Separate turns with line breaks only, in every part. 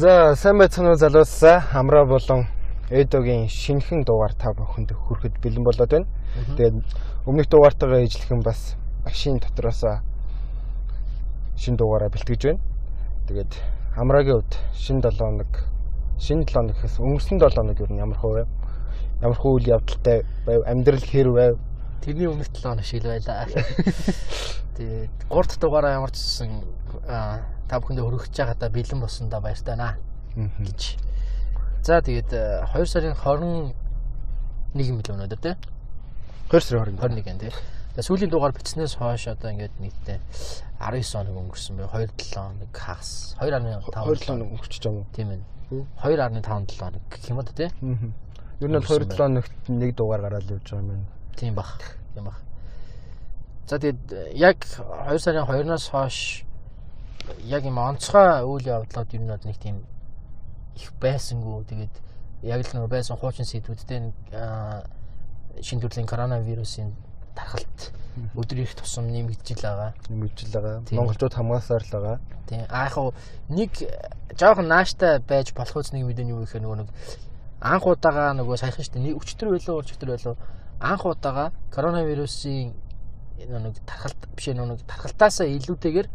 За сайн байцгаана уу залуусаа хамраа болон Эдогийн шинэхэн дугаар та бүхэнд хүрэхэд бэлэн болоод байна. Тэгээд өмнөх дугаартайгаа ижлэхэн бас машин дотроос шинэ дугаараа бэлтгэж байна. Тэгээд хамраагийн хувьд шинэ 7 хоног шинэ 7 хоног гэхээс өнгөрсөн 7 хоног юу ямар хувь ямар хүү үйл явдалтай байв амьдрал хэр байв
тэрний өмнөх 7 хоног шиг л байлаа. Тэгээд 3 дахь дугаараа ямар ч гэсэн та бүхэндээ хүргэж байгаадаа бэлэн болсондоо баяртай наа гэж. За тэгээд 2 сарын 21 мэл өнөөдөр тий.
2 сарын
21 21 тий. Тэгээд сүүлийн дугаар бичснээс хойш одоо ингээд нийтдээ 19 хоног өнгөрсөн бай. 2 7 хоног хагас. 2.5
2 хоног өнгөрч байгаа юм?
Тийм ээ. 2.5 7 хоног гэх юм уу тий.
Ер нь бол 2 7 хоногт нэг дугаар гараад явж байгаа юм байна.
Тийм бах. Тийм бах. За тэгээд яг 2 сарын 2-наас хойш яг юм онцгой үйл явдлууд ер нь нэг тийм их байсангүй. Тэгээд яг л нөр байсан хуучин сэдвүүдтэй шин төрлийн коронавирусын тархалт өдөр их тусам нэмэгдэж байгаа.
Нэмэгдэж байгаа. Монголчууд хамгаалсаар л байгаа.
Тийм. А яг хуу нэг жоохон нааштай байж болох үс нэг мэдэн юу гэхээр нөгөө нэг анх удаага нөгөө саяхан штэ нэг өчтөр байлуу өчтөр байлуу анх удаага коронавирусын нэг тархалт биш нэг тархалтаасаа илүүтэйгээр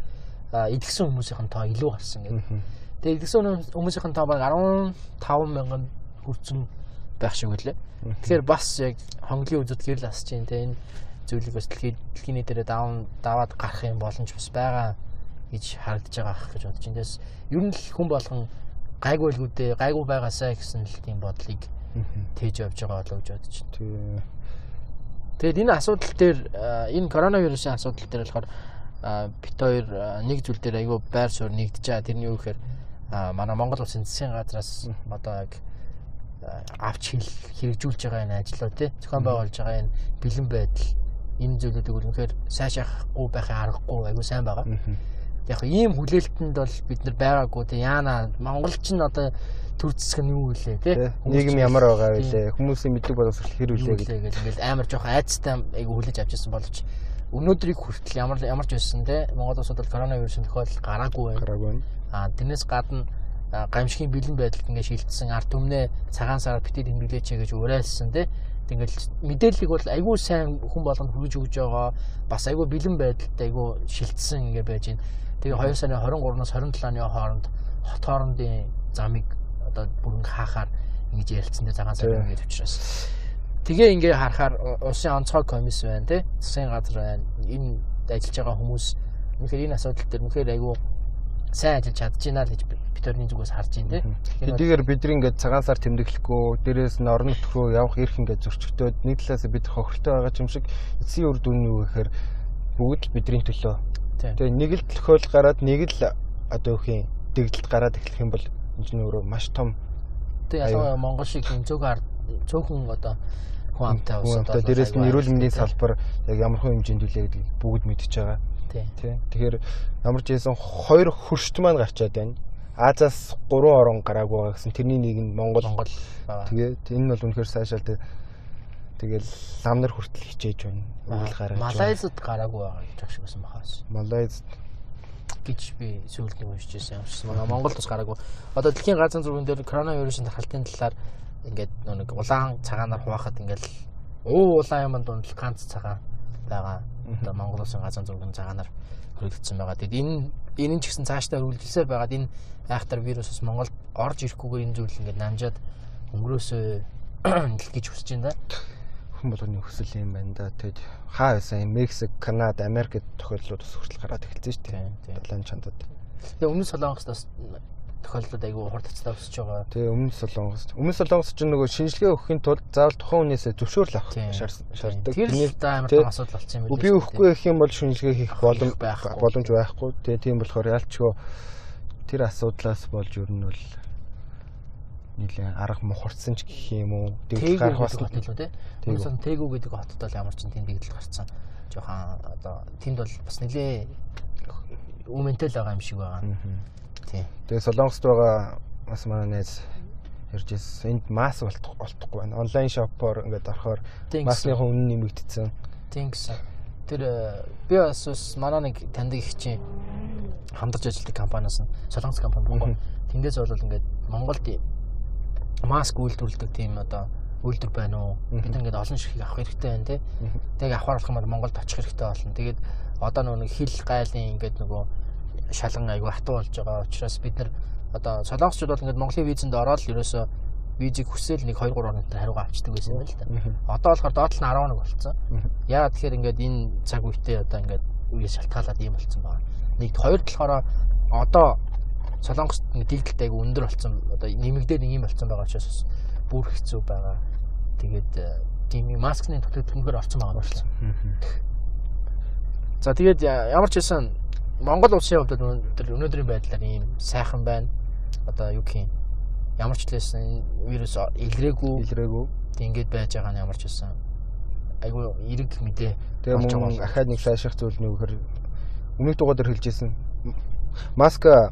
идэгсэн хүмүүсийн тоо илүү гарсан гэдэг. Тэгээ идэгсэн хүмүүсийн тоо баг 15 мянган хүрсэн байх шиг үлээ. Тэгэхээр бас яг хонглын үзэд гэрэл асч чинь те энэ зүйлийг бас дэлхийн нийтээрээ даван даваад гарах юм боломж бас байгаа гэж харагдаж байгаа гэж бодож байна. Тэс ер нь л хүн болгон гайгүй л үдээ гайгүй байгаасаа гэсэн л тийм бодлыг тээж явж байгаа болов гэж бодож байна. Тэгээд энэ асуудал дээр энэ коронавирусын асуудал дээр болохоор бит хоёр нэг зүйл дээр айгүй байр суурь нэгдэж байгаа. Тэрний юу гэхээр манай Монгол улсын засгийн газраас одоо яг авч хил хэрэгжүүлж байгаа энэ ажлууд тий. Зохион байгуулж байгаа энэ бэлэн байдал энэ зүйлүүдийг үнэхээр сайшаахгүй байхын аргагүй айгүй сайн байгаа. Яг ийм хүлээлтэнд бол бид нар байгаагүй тий. Яана монголч нь одоо төр зэсг нь юу вэ тий?
Нийгэм ямар байгаа вэ хүмүүсийн мэдлэг боловсрол хэр үлээ
гэж ингээл амар жоох айцтай айгүй хүлээж авч ирсэн боловч өнөөдрийг хүртэл ямар ямар ч байсан те Монгол улсад бол коронавирусын тохиолдол гараагүй байна.
Гараагүй байна.
Аа тэрнээс гадна гамшигын бэлэн байдалд ингээд шилжсэн ард түмнээ цагаан сараар битээ тэмдэглээч гэж уриалсан те. Тэгэл мэдээллийг бол айгүй сайн хүн болгонд хүргэж өгж байгаа. Бас айгүй бэлэн байдалд айгүй шилжсэн ингээд байж байна. Тэгээ 2 сарын 23-наас 27-ны хооронд хот хоорондын замыг одоо бүрэн хаахаар ингэж ярилцсан те цагаан сар ингээд учраас Тэгээ ингээ харахаар улсын онцгой комисс байна тий. Засгийн газар байна. Энэ ажиллаж байгаа хүмүүс үнэхээр энэ асуудал дээр үнэхээр айгүй сайн ажиллаж чадж байна л гэж бид төрний зүгээс харж байна тий.
Хэдийгээр бидний ингээд цагаан сар тэмдэглэхгүй дээрээс нь орон нутгруу явах эрх ингээд зөрчигдөөд нэг талаас бид хохиртой байгаа юм шиг эцсийн үр дүн нь юу гэхээр бүгд л бидний төлөө. Тэгээ нэг л тохиол гараад нэг л одоо юу юм дэгдэлт гараад эхлэх юм бол энэ нь өөрөө маш том.
Тэгээ ялангуяа Монгол шиг юм зөвхөн ард цөөхөн одоо хүн амтай
улсад бол дээрээс нь эрүүл мэндийн салбар яг ямар хүн хэмжээнд үлээ гэдгийг бүгд мэдчихэж байгаа. Тий. Тэгэхээр ямар ч байсан хоёр хөршт маань гарчаад байна. Азаас 3 орон гараагүй байгаа гэсэн тэрний нэг нь Монгол
Монгол.
Тэгээд энэ нь бол үнэхээр сайшаалтай. Тэгэл лам нар хүртэл хичээж байна. Үйл гаргаж.
Малайзад гараагүй байгаа гэж багш байсан бахаас.
Малайзад
гэж би сүүлд нь уншиж байсан юм шиг. Монголд бас гараагүй. Одоо дэлхийн газар зурган дээр коронавирусын тархалтын талаар ингээд нэг улаан цагаанаар хуваахад ингээд өө улаан юмд дунд ганц цагаан байгаа. Одоо Монгол улсын газар зургийн цагаанаар хөрөлдсөн байгаа. Тэгэд энэ энэ ч гэсэн цаашдаа үргэлжилсээр байгаад энэ айхтар вирусос Монголд орж ирэхгүйгээр энэ зүйл ингээд намжаад өнгөрөөсөө гэж хүсэж байна да.
Хүн болгоны хүсэл юм байна да. Тэгэд хаа байсан Мексик, Канада, Америкт тохиолдлууд бас хүртэл гараад эхэлсэн шүү дээ. Далайн чандад.
Тэгээ өмнө Солонгостоос тохиолдлууд айгүй хурд хацтай өсөж байгаа.
Тэгээ өмнө Солонгос. Өмнө Солонгос чинь нөгөө шинжилгээ өгөхийн тулд заавал тухайн хүнээс зөвшөөрөл авах
шаарддаг. Тэр л амар том асуудал болсон юм
байна. Би өгөхгүй гэх юм бол шинжилгээ хийх боломж боломж байхгүй. Тэгээ тийм болохоор ялчгүй тэр асуудлаас болж ер нь бол нилээ арга мухарцсан ч гэх юм уу.
Тэгж гарах бас хот илүү тий. Тэгсэн тээгүү гэдэг хотод бол ямар ч тийм дэгдэл гарцсан. Жохон одоо тэнд бол бас нилээ үмэнтэй л байгаа юм шиг байгаа.
Тийм. Тэгээ Солонгост байгаа бас манай найз ярьж ирсэн. Энд мас болтохгүй байна. Онлайн шопоор ингээд орохоор масны хүн нэмэгдсэн.
Тийм гэсэн. Тэр э, би бас бас манай нэг таньдаг их чинь хамтарч ажилладаг компаниас нь солонгос компани Монгол. Тэндээс бол ингээд Монголд маск үйлдвэрлэдэг тийм одоо үйлдвэр байна уу? Бид ингээд олон ширхэг авах хэрэгтэй байна тий. Тэг авахар болох юм бол Монголд очих хэрэгтэй болно. Тэгээд одоо нөгөө хил гайлын ингээд нөгөө шалган айгүй хатуу болж байгаа учраас бид нар одоо солонгосчууд бол ингээд Монголын визэнд ороод ерөөсөө визийг хүсэл нэг 2 3 хоногт хариугаа авчдаг байсан юм байна л да. Одоо болохоор доотлол нь 11 болцсон. Яагаад тэгэхээр ингээд энэ цаг үедээ одоо ингээд үеэс шалтгаалаад ийм болцсон байна. Нэгд хоёр талаараа одоо солонгост дийгдэлт айгүй өндөр болцсон. Одоо нэмэгдээд ийм болцсон байгаа учраас бүр хэцүү байгаа. Тэгээд тийм маскны төлөвлөгөөр орсон байгаа юм байна. За тэгээд ямар ч байсан Монгол улсын хувьд өнөөдрийн байдлаар ийм сайхан байна. Одоо юу гэх юм ямар ч лээс энэ вирус илрээгүй.
Илрээгүй.
Ингэж байж байгаа нь ямар ч байсан айгүй эрэг мэдээ.
Тэгээ мөн ахаад нэг сайшрах зүйл нь үхэр өмнөх дугаар дээр хэлжсэн. Маска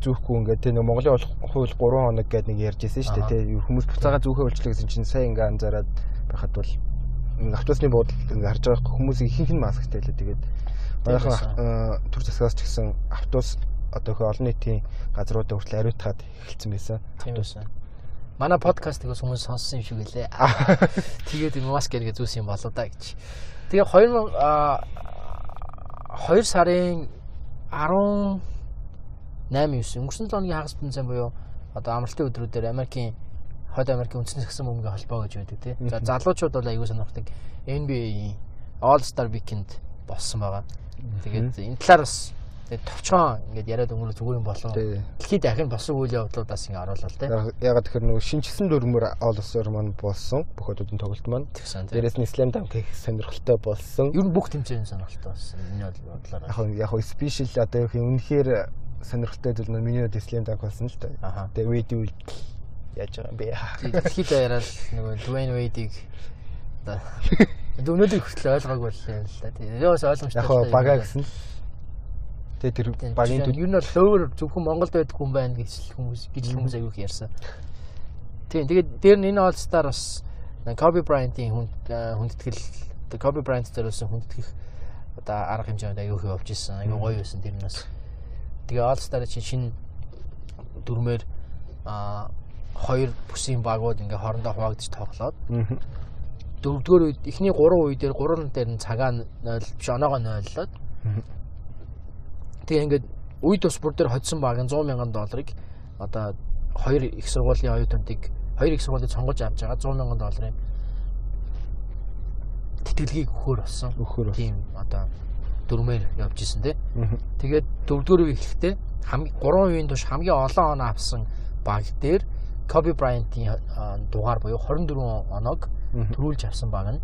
зүүхгүй ингээд тийм Монголын хууль 3 хоног гэдэг нэг ярьжсэн шүү дээ тийм хүмүүс буцаага зүүхээ болчлаа гэсэн чинь сайн ингээ анзаараад байхад бол автобусны буудалд ингээ харж байгаа хүмүүс ихэнх нь масктай лээ тэгээд Баяхан төр засгаас ч гэсэн автобус одоо хөө олон нийтийн газруудад хүртэл ариутгаад эхэлсэн байсан.
Байсан. Манай подкастыг хүмүүс сонссон юм шиг үлээ. Тэгээд юм маск гэдэг зүйлс юм болоо да гэж. Тэгээ 2000 2 сарын 18 9 өнгөрсөн цааны хагас бензин буюу одоо амралтын өдрүүдээр Америкийн хойд Америкийн үндэсний сагсан бөмбөгийн холбоо гэж байдаг тийм. За залуучууд бол аягүй сонирхдаг NBA All Star Weekend болсон байгаа. Тэгээд энэ талаар бас тэгээд товчхон ингээд яриад өнгөрөх зүгээр юм болов. Дэлхийд дахин босон үйл явдлуудаас ингээд оруулаа те.
Ягаад тэгэхээр нөгөө шинжсэн дөрмөр олсоор маань болсон бүх хотуудын тоглолт маань. Дээрээс нь Slam Dunk их сонирхолтой болсон.
Ер нь бүх тэмцээний сонирхолтой болсон. Миний бодлоор.
Яг яг спешиал одоо их үнэхээр сонирхолтой зүйл нь миний хувьд Slam Dunk болсон л та. Тэгээд Wade үйл яаж байгаа юм бэ?
Дэлхийд яриад нөгөө Dwayne Wade-ийг одоо Өнөөдөр хүртэл ойлгоогүй боллоо л да. Тэгээ бас ойлгомжтой.
Яг бага гэсэн л. Тэгээ тэр багийн
төв. Юу нь бол хөөр зөвхөн Монголд байдаг хүн байна гэж хүмүүс гэж хүмүүс аягүй их ярьсан. Тийм тэгээд дээр нь энэ Star бас Kobe Bryant-ийн хүндэтгэл Kobe Bryant дээрээс хүндэтгэх одоо арга хэмжээнд аягүй их явж исэн. Аягүй гоё байсан тэр нь бас. Тэгээ Star чинь шинэ дүрмээр а хоёр бүсийн багууд ингээ хоорондоо хуваагдаж тоглоод дөрөвдүгээр үед эхний 3 үе дээр 3 дээр нь цагаа 0 биш оноогоо 0лоод тэгээ ингээд үе тус бүр дээр хоцсон баг 100 мянган долларыг одоо хоёр их сургуулийн оюутнуудыг хоёр их сургуулийг сонгож авч байгаа 100 мянган долларын тэтгэлгийг өгөхөр болсон.
Өгөхөр.
Тийм одоо дөрмээр явж исэн тий. Тэгээд дөрөвдүгээр үе эхлэхдээ хамгийн 3 үеийн турш хамгийн олон оноо авсан баг дээр Kobe Bryant-ийн дугаар буюу 24 оноог төрүүлж авсан баг нь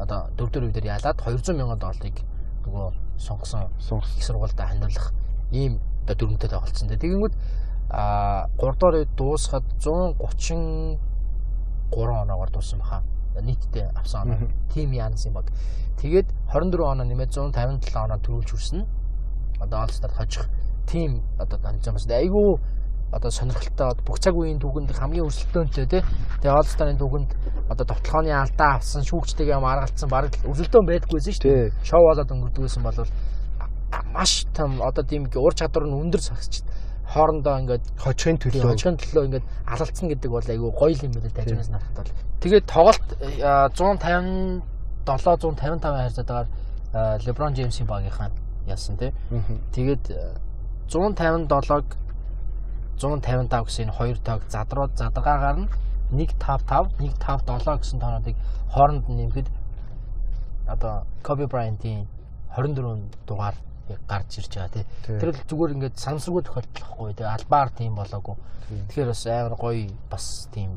одоо дөрөвдөр үедэр ялаад 200 мянган долларыг нөгөө сонгосон их сургуультай хандуулах ийм одоо дүрмтэй тоглолцсон. Тэгэнгүүт а 3 дугаар дуусахад 133 оноогоор дууссан баха. Нийтдээ авсан оноо. Тим Янс юм баг. Тэгээд 24 оноо нэмээд 157 оноо төрүүлж хүрсэн. Одоо All-Star хожих тим одоо ганцхан бас айгүй одоо сонирхолтой бүх цаг үеийн түүхэнд хамгийн өрсөлдөөнтэй тий. Тэгээ All Star-ын түүхэнд одоо товтлооны алдаа авсан шүүгчтэйгээ маргалцсан баг өрсөлдөөн байдаггүйсэн шүү дээ. Шоу болоод өнгөрдгөөсөн бол маш том одоо тийм ур чадвар нь өндөр сагсч хоорондоо ингээд
хожихын төлөө
хожихын төлөө ингээд алалцсан гэдэг бол айгүй гоё юм байна тажигнаас нарахад бол. Тэгээд тоглолт 157 155 хайрцаатаар LeBron James-ийн багийнхаа ялсан тий. Тэгээд 157-г 155 гэсэн энэ хоёр тоог задрууд задгаагаар нь 155 157 гэсэн тоонуудыг хооронд нь нэмэхэд одоо Kobe Bryant-ийн 24 дугаар яг гарч ирж байгаа тий. Тэр л зүгээр ингээд санамсаргүй тохиолдол واخгүй. Тэгээ албаар тийм болоогүй. Тэгэхээр бас амар гоё бас тийм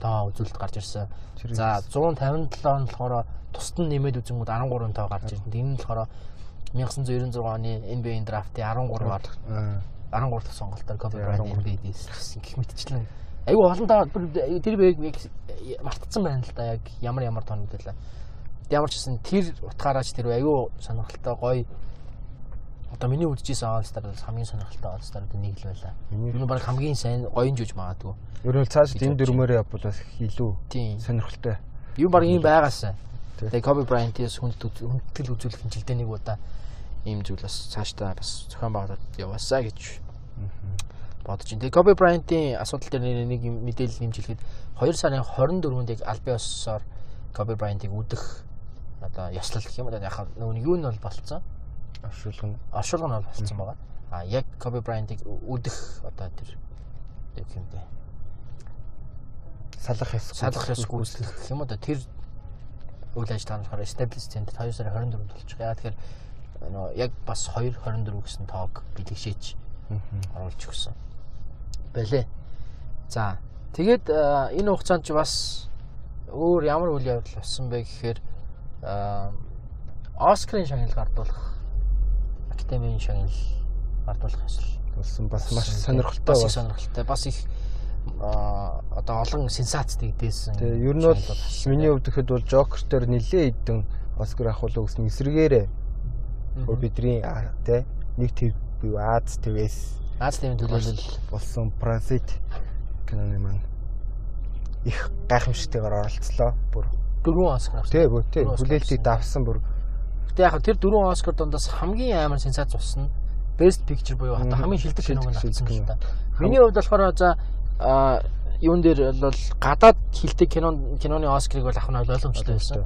тоо үзүүлэлт гарч ирсэн. За 157 он болохоор тусад нь нэмээд үзэнгүүд 13 тоо гарч ирсэн. Энэ нь болохоор 1996 оны NBA draft-ийн 13-аар 13 дахь сонголтоор Kobe Bryant NBA-ээс гэх мэтчлэн айгүй олон таа тэр бэг мартцсан байна л да яг ямар ямар тоног байлаа. Ямар ч гэсэн тэр утгаараач тэр айгүй сонирхолтой гоё одоо миний үдчихсэн All-Star бол хамгийн сонирхолтой All-Star-ууд нэг л байлаа. Энэ баг хамгийн сайн гоён жиж магадгүй.
Ер нь цааш энэ дөрмөөрөө явбал бас илүү сонирхолтой.
Юу баг ийм байгаасаа. Тэгээ Kobe Bryant-ээс хүндэтгэл үзүүлэх хэмжилтээ нэг удаа ийм зүйл бас цаашдаа бас зохион байгуулалт яваасаа гэж бодож байна. Тэгээ Kobe Bryant-ийн асуудал дээр нэг мэдээлэл нэмжлэхэд 2 сарын 24-нд яг аль биесээр Kobe Bryant-ыг үдэх одоо ёслол гэх юм уу яг нөгөө юу нь бол болцсон.
оршуулгын
Оршуулга нь бол болцсон байгаа. А яг Kobe Bryant-ыг үдэх одоо тэр яг юм бэ.
салах ёс
Салах ёс гүйцэтгэх гэх юм уу тэр үйл ажиллагаа нь болохоор establish центр 2 сарын 24-нд болчих. Яа тэгэхээр нөгөө яг бас 2 24 гэсэн тоог бэлэгшээж оруулж өгсөн. Бэлээ. За тэгээд энэ хугацаанд ч бас өөр ямар үйл явдал болсон бэ гэхээр Оскарын шагнал гардуулах академийн шагнал гардуулах ёсол
болсон бас маш сонирхолтой
бас сонирхолтой бас их одоо олон сенсац тэгдээсэн.
Тэгээ ер нь бол миний хувьд гэхэд бол Joker дээр нэлээд идэн Оскар авахулаа гэсэн эсрэгээрээ бүр бидний тэ нэг төв бив Аз твээс
Аз тийм төлөөлөл
болсон Паразит киноны маань их гайхамшигтайгаар оролцлоо. Бүр
дөрвөн Оскар
тий бүр
Оскар
хүлээлтийг
авсан.
давсан бүр
Гэтэ яг тэр дөрвөн Оскар дондоос хамгийн амар сенсац болсон Best Picture буюу
Мгм.
хамгийн шилдэг киног нь авсан л
кино.
та. Миний хувьд болохоор за юун дээр бол гадаад хилдэг кинон киноны Оскарыг бол авах нь ойлгомжтой байсан.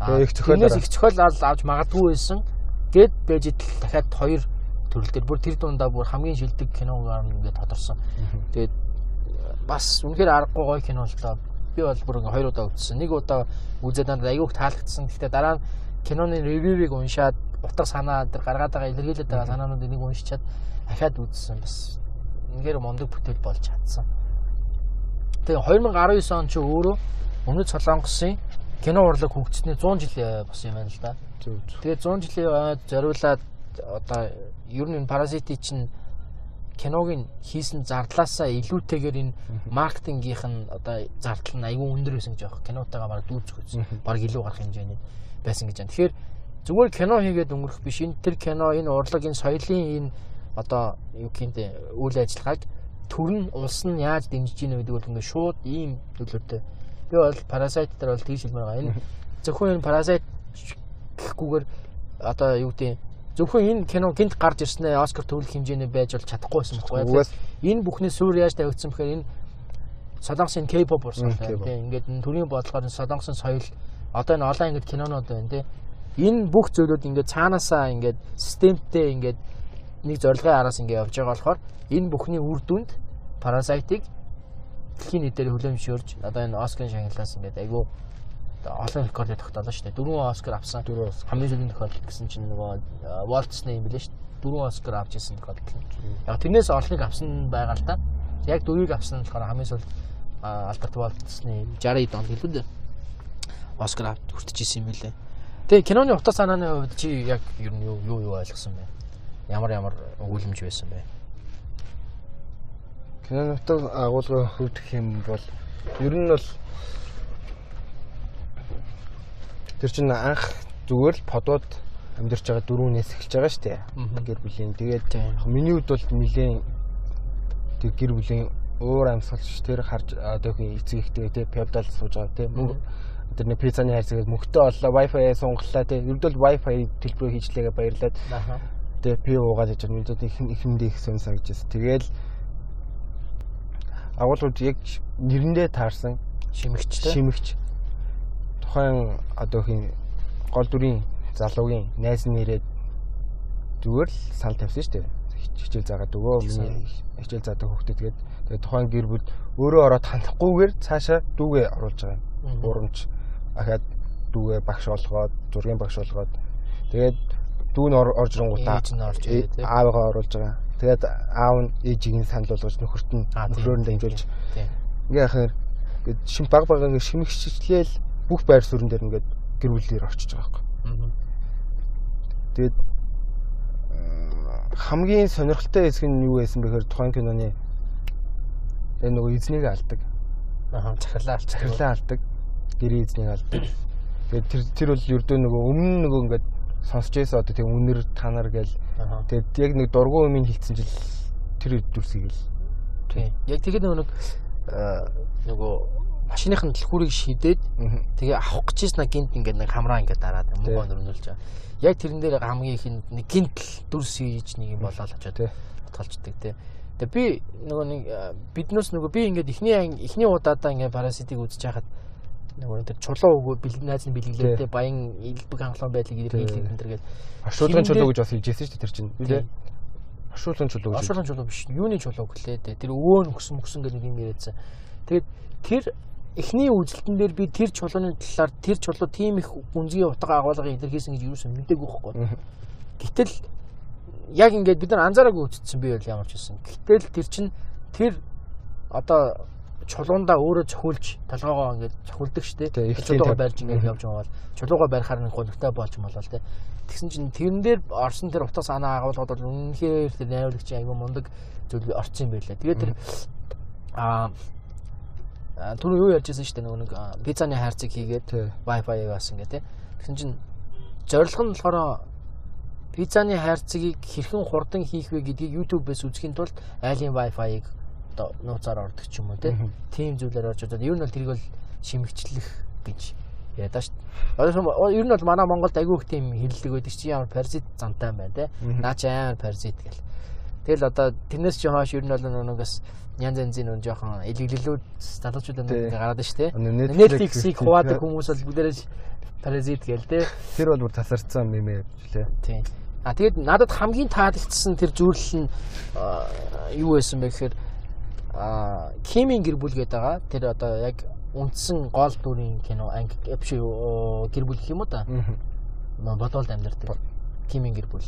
Тэгээ их зохиол
их зохиол авч магадгүй байсан. Гэт бэжэд л дахиад хоёр төрөл дээр бүр тэр дундаа бүр хамгийн шилдэг киногаар нь ингээд тодорсон. Тэгээд бас үнэхээр аргагүй гоё кино л доо. Би бол бүр ингээ хоёр удаа үзсэн. Нэг удаа үзээд надад аягүй таалагдсан. Гэхдээ дараа нь киноны ревювийг уншаад утга санаа тэр гаргаад байгаа илэрхийлээд байгаа санаануудыг нэг уншичаад дахиад үзсэн. Бас үнэхээр мундаг бүтээл болж чадсан. Тэгээ 2019 он чи өөрөө Өмнөд Солонгосын кино урлаг хөгжсөний 100 жил болсон юм байна л да.
Зөв зөв.
Тэгээ 100 жилийн ойд зориулаад одоо ер нь энэ паразити чинь киногийн хийсэн зардлаасаа илүүтэйгээр энэ маркетингийнх нь одоо зардал нь аюул өндөр байсан гэж байгаа. Кинотойгоо бараг дүүцэх үзсэн. Бараг илүү гарах хэмжээний байсан гэж байна. Тэгэхээр зүгээр кино хийгээд өнгөрөх биш. Энэ тэр кино, энэ урлаг, энэ соёлын энэ одоо юу гэнтэй үйл ажиллагааг төр нь улс нь яаж дэмжиж ийнэ гэдэг бол ингээд шууд ийм төлөвлөлтөй. Би бол паразит дээр бол тийш хэлмээр байгаа. Энэ зөвхөн энэ паразит гэхгүйгээр одоо юу гэдэг зөвхөн энэ кино гинт гарч ирснээр Оскар төвлөх хэмжээний байж бол чадахгүй байсан байхгүй
Угаас
энэ бүхний суурь яаж тавигдсан бэхээр энэ солонгосын K-pop
K-pop.
тийм ингээд төрийн бодлогоор солонгосын соёл одоо энэ олон ангид кинонууд байна тийм энэ бүх зөвлөд ингээд цаанаасаа ингээд системтэй ингээд нэг зорилгын араас ингээд явж байгаа болохоор энэ бүхний үр дүнд Parasite-ыг дэлхийн нийтээр хүлээмжшөөрж одоо энэ Оскарын шагналаас ингээд айгүй олон рекордыг тогтоолоо шүү дээ. Дөрвөн Оскар авсан.
дөрөв Оскар.
Хамгийн сүүлийн тохиолдол гэсэн чинь нөгөө э, Walt Disney юм билээ шүү дээ. Дөрвөн Оскар авч ирсэн тохиолдол. Яг тэрнээс олныг авсан байгаа л да. Яг дөрвийг авсан нь болохоор хамгийн сүүл Алдарт Walt Disney 60 онд гэлүүд Оскар авт хүртэж исэн юм билээ. Тэгээ киноны утга санааны хувьд чи яг ер нь юу юу ойлгосон бэ? Ямар ямар өгүүлэмж байсан бэ?
Кинонотог агуулгын хувьд гэх юм бол ер нь бол тэр чинь анх зүгээр л подууд амьдарч байгаа дөрүүнээс эхэлж байгаа шүү дээ. Гэр бүлийн. Тэгээд
Тийм.
миний хувьд бол нэгэн тэр гэр бүлийн өөр амьсгалч тэр харж одоо хин эцэг ихтэй тий певдал сууж байгаа тий мөнгө тэр нэг пиццаны хайрцагаас мөнгөтэй оллоо wifi сунгаллаа тий ердөө wifi төлбөрөө хийжлээгээ баярлаад тэгээ пи уугаад яж байгаа мэдээд их ихэндээ их сонь санагдчихсэн. Тэгээл агуулгууд яг нэрэндээ таарсан
Шимэгчтэй.
шимэгч тухайн одоо хин гол дүрийн залуугийн найз нэрээд зүгээр л санал тавьсан шүү дээ. Хич- Хичээл заагаад өгөө миний хичээл заадаг хөхтэй тэгээд тэгээд тухайн гэр бүл өөрөө ороод хандахгүйгээр цаашаа дүүгээ оруулж байгаа юм.
Мгм.
Урамч ахаад дүүгээ багш болгоод зургийн багш болгоод тэгээд дүү нь ор- орж
ирээ, тий.
аавгаа оруулж байгаа. Тэгээд аав нь ээжийг нь санал болгож нөхөрт нь нөхрөөр нь дамжуулж ингээ яхаар шим баг баг ингээ шимэгчлээл бүх байр суурин дээр ингээд гэр бүлээр орчиж байгаа байхгүй. Тэгээд хамгийн сонирхолтой хэсэг нь юу байсан бэхээр тухайн киноны тэр нөгөө эзнийг алдаг.
Аха захирлаа алцах.
Захирлаа алдаг. Гэрээ эзнийг алдаг. Тэгээд тэр тэр бол ердөө нөгөө өмнө нөгөө ингээд сонсч байсан одоо тийм үнэр та нар гээл тэгээд яг нэг дургуун өмнө хилцсэн жил тэр дүрсийг л
Тийм. Яг тэгээд нөгөө нэг э, нөгөө машиныхын дэлхүүрийг шийдээд
Мгм.
тэгээ авах гэж ийснэ гинт ингээд нэг хамраа ингээд дараад мөнгө нөрнүүлж байгаа. Яг тэрэн дээр хамгийн их нь нэг гинт дүрс хийж нэг юм болоод очоод батгалждаг тий. Тэгээ би нөгөө нэг биднээс нөгөө би ингээд ихний анги- ихний удаадаа ингээд параситыг үзэж хахад нөгөө тэр чулуу өгөө бэлэг найз нь бэлгэлээ
Тий.
тий баян илбэг хангалуун байдлыг илэрхийлэх энэ төр гээд
Оршуулгын
Хиндэ-
чулуу гэж бас хэлжсэн шүү дээ тэр чинь. Үлээ. Оршуулгын чулуу гэж.
Оршуулгын чулуу биш. Юуны чулуу гэлээ дээ. Тэр өвөө нь өксөн мөксөн гэдэг юм яриадсан. Тэгээд тэр эхний үзэлтэн дээр би тэр чулууны талаар тэр чулуу тийм их гүнзгий утга агуулгыг илэрхийлсэн гэж юу ч мэдээгүй байхгүй. Гэтэл яг ингээд бид нар анзаараагүй үзсэн би бол ямар ч байсан. Гэтэл тэр чин тэр одоо чулуундаа өөрөө цохиулж толгоогоо ингээд цохиулдаг.
Тий, их
чулуугаа барьж ингээд явж байгаа бол чулуугаа барихаар нэг гонхтой болж юм болол тэ. Тэгсэн чинь тэрэн дээр орсон тэр утга санаа агуулгад бол үнэхээр тэр найруулагч аюу мундаг зүйл орсон юм байлаа. Тэгээд тэр аа а, түрүү юу ярьжсэн шүү дээ нөгөө нэг пиццаны хайрцаг хийгээд
Тий.
Wi-Fi яасан гэдэг. Тэгсэн чинь зорилго нь болохоор пиццаны хайрцагийг хэрхэн хурдан хийх вэ гэдгийг YouTube-ээс үзэхийн тулд айлын Wi-Fi-ыг одоо нууцаар ордог ч юм уу
Мгм.
тийм зүйлээр орж удаад ер нь бол тэрийг бол шимэгчлэх гэж яриад шүү. Одоо ер нь бол манай Монголд айгүй их тийм хэрлэг байдаг чи ямар паразит зантай байна те.
Мгм.
Наа чи амар паразит гэл. Тэгэл одоо тэрнээс чи хойш ер нь бол бас янз янзын нөгөө жоохон илэглэлүүд залуучууд
Тий.
ингээ гараад.
Ano,
Netflix-ийг хуваадаг хүмүүс бол бүгдээрээ паразит гээл те.
Тэр бол бүр тасарсан юм ээ лээ.
Тийм. А тэгэд надад хамгийн таалагдсан тэр зүйлэл нь аа, юу байсан бэ гэхээр а Кимийн гэр бүл гэдэг байгаа. Тэр одоо яг үндсэн гол дүрийн кино анги биш гэр бүл гэх юм уу та? Нөө бодвол амьдардаг. Кимийн гэр бүл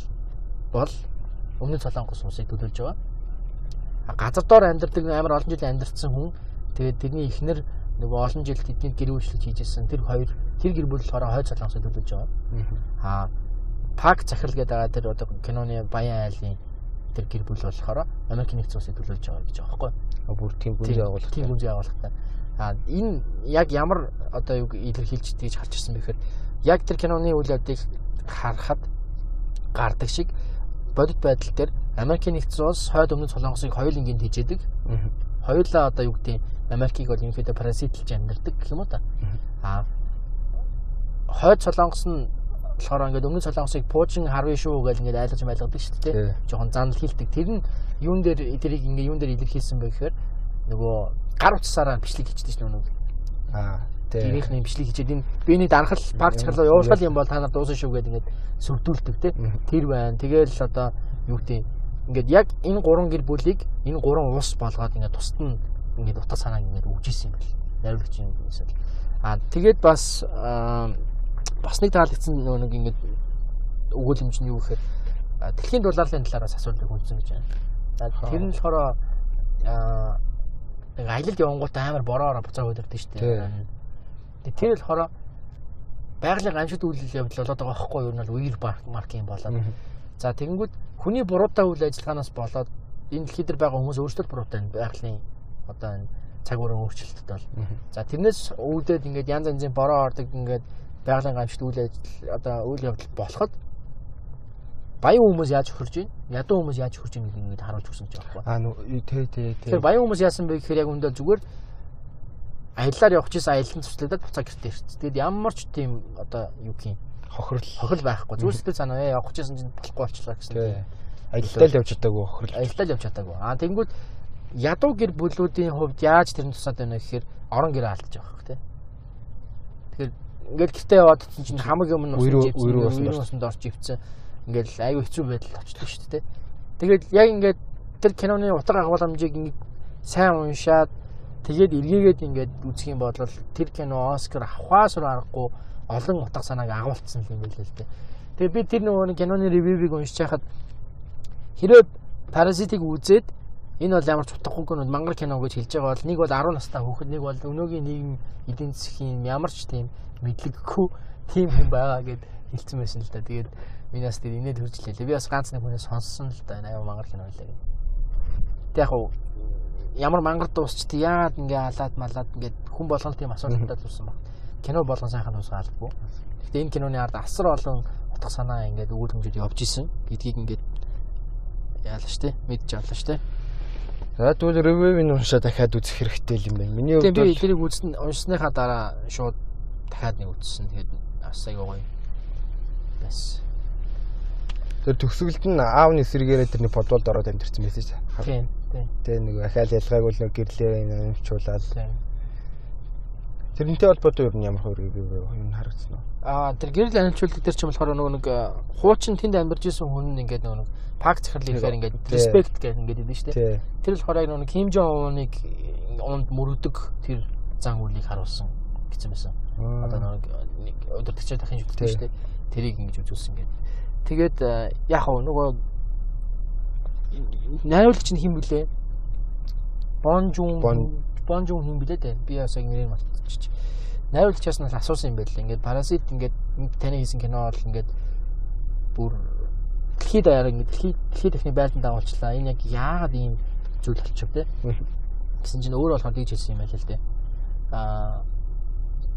бол өмнө солонгос улсыг төлөөлж байгаа. Газар доор амьдардаг амар олон жил амьдарсан хүн. Тэгээд тэрний эхнэр нөгөө олон жил тэдний гэр бүлчлэг хийжсэн тэр хоёр тэр гэр бүл болохоор хойд солонгосыг төлөөлж байгаа.
Мгм.
А Пак захирал гэдэг байгаа тэр одоо киноны баян айлын тэр гэр бүл болохоор Америк нэгдсэн улсыг төлөөлж байгаа гэж байгаа байхгүй
А бүр тийм гүнзгий агуулга.
Тийм гүнзгий агуулгатай. А энэ яг ямар одоо юу илэрхийлж тийж харж ирсэн бэхээр яг тэр киноны үйл явдлыг харахад гардаг шиг бодит байдал дээр Америк нэгдсэн улс хойд өмнөд солонгосыг хоёулангийн тэжээдэг.
Мгм.
Хоёулаа одоо юу гэдэг Америкийг бол ерөнхийдөө паразитлж амьдардаг гэх юм уу та. А хойд солонгос нь болохоор ингээд өмнөд солонгосыг пуучин харвын шүү гэж ингээд айлгаж майлгадаг шүү дээ.
Тий.
Жохон занл хилдэг. Тэр нь юун дээр тэрийг ингээд юун дээр илэрхийлсэн бэ гэхээр нөгөө гар утсаараа бичлэг хийдэг шүү дээ.
Аа. Тий.
Гэрийнхний бичлэг хийчихэд энэ биений дарахал парк чахлаа явуулах юм бол та нар дуусна шүү гэдэг ингээд сүрдүүлдэг.
Мгм.
Тэр байна. Тэгээл одоо юу гэдэг ингээд яг энэ гурван гэр бүлийг энэ гурван ус болгоод ингээд тусад нь ингээд утга санааг ингээд өгчээсэн юм бэл. Найруулагчийн юмсэл. Аа тэгээд бас бас нэг таалагдсан нөгөө нэг ингээд өгүүлэмж нь юу гэхээр дэлхийн дулаалын талаараас асуултыг хүндсэн гэж байна. За тэр нь болохоор аа нэг аялалд явангуудаа амар бороороо буцаа хөдөрдөг шүү дээ. Тэгээд тэр болохоор байгалийн гамшигт үйл явдал болоод байгаа байхгүй юу? Ер нь бол үер марк юм болоод. За тэгэнгүүт хүний буруутай үйл ажиллагаанаас болоод энэ дэлхий дээр байгаа хүмүүс өөрсдөө буруутай байгалийн одоо энэ цаг уурын өөрчлөлтөд бол. За тэрнээс үүдээд ингээд янз янзын бороо ордог ингээд байгалийн гамшигт үйл ажил одоо үйл явдал болоход баян хүмүүс яаж хөрж байна? Ядуу хүмүүс яаж хөрж байна гэдгийг ингээд харуулж өгсөн ч байхгүй.
Аа нөө тий тий тий.
Тэгэхээр баян хүмүүс яасан бэ гэхээр яг үндэ зүгээр аяллаар явах гэсэн аялын туслагдаад буцаа гэртээ ирсэн. Тэгэд ямар ч тийм одоо юу юм
хохирол.
хохирол байхгүй. Зүгээр сэтгэл санаа ээ явах гэсэн чинь болохгүй болчихлоо гэсэн.
Тий. Аялалтаа л явж чадаагүй хохирол.
аялдаа л явж чадаагүй. Аа тэнгүүд ядуу гэр бүлүүдийн хувьд яаж тэрний тусаад байна гэхээр орон гэрээ алдаж байгаа хэрэг тий. Тэгэхээр ингээд гэртээ яваад чинь чинь хамаг юм нь
усанд
орж ивсэн. Ингээд айгүй хэцүү байдалд очдог шүү дээ. Тэгээд яг ингээд тэр киноны утга агуулмжийг ингээд сайн уншаад тэгээд эргээгээд ингээд үзэх юм бол тэр кино Оскар авахаас аргагүй олон утга санааг агуулсан юм байл л дээ. Тэгээд би тэр нөгөө киноны ревювийг уншиж байхад хэрэг паразитыг үзээд энэ бол ямар ч утгагүй кино мангар кино гэж хэлж байгаа бол нэг бол 10 настай хүүхэд нэг бол өнөөгийн нийгэм эдийн засгийн ямар ч тийм мэдлэггүй тийм хүн байгаа гэд хэлсэн байсан л да. Тэгээд минаас тэр инээд хөржлээ. Би бас ганц нэг хүнээс сонссон л да. Аюу мангар кино гэд. Тэг яг уу ямар мангар дуусчт яагаад ингээ халаад малаад ингээ хүн болгоно тийм асуудалтай л үүсэн баг. Кино болгон сайхан дуусгаалгүй. Гэхдээ энэ киноны ард асар олон утга санаа ингээд өгүүлэмжүүд явж исэн гэдгийг ингээд яалаа штэ мэдж авлаа штэ.
За тэгвэл review-ийг уншаа дахиад үзэх хэрэгтэй юм байна. Миний хувьд
Тэгээ би
бол
тэрийг үзсэн уншсныхаа дараа шууд дахиад нэг үзсэн. Тэгээд бас аяга гоё. Бас.
тэр төгсгөлд нь аавны эсрэгээрээ тэрний бодволд ороод амьдэрсэн мессеж хар.
Тийм. Тийм.
Тэ нэг ахаал ялгаагүй л нэг гэрлээ нэмчүүлаад.
Тийм.
Тэрнтэй холбоотой юу ямар хөр review юм харагдсан уу?
Аа тэр гэрэл анилчуулдаг тэр ч юм болохоор нөгөө нэг хуучин тэнд амьдарч исэн хүн нь ингээд нөгөө нэг пак захирлын ихээр ингээд респект гэх ингээд идэв шүү дээ. Тэр болохоор яг нөгөө Ким Жон Уныг унд мөрөдөг тэр зан үйлийг харуулсан гэсэн байсан. Одоо нэг удирдахчаа дахин жүжигдсэн шүү дээ. Тэрийг ингэж үзүүлсэн гэдэг. Тэгээд яг хөө нөгөө найруулагч нь хэн блэ? Бонжун
Бон-
Бонжун хэн блэ дээ? Би бас яг нэрийг мартчих. Найруулагчаас нь асуусан юм байл. Ингээд парасит ингээд таны хийсэн кино бол ингээд бүр дэлхийд даяар ингээд дэлхийд дэлхийд дахны байлдан дагуулчлаа. Энэ яг яагаад ийм зүйл болчих вэ? гэсэн чинь өөрөө болохоор тэгж хэлсэн юм байл л дээ. Аа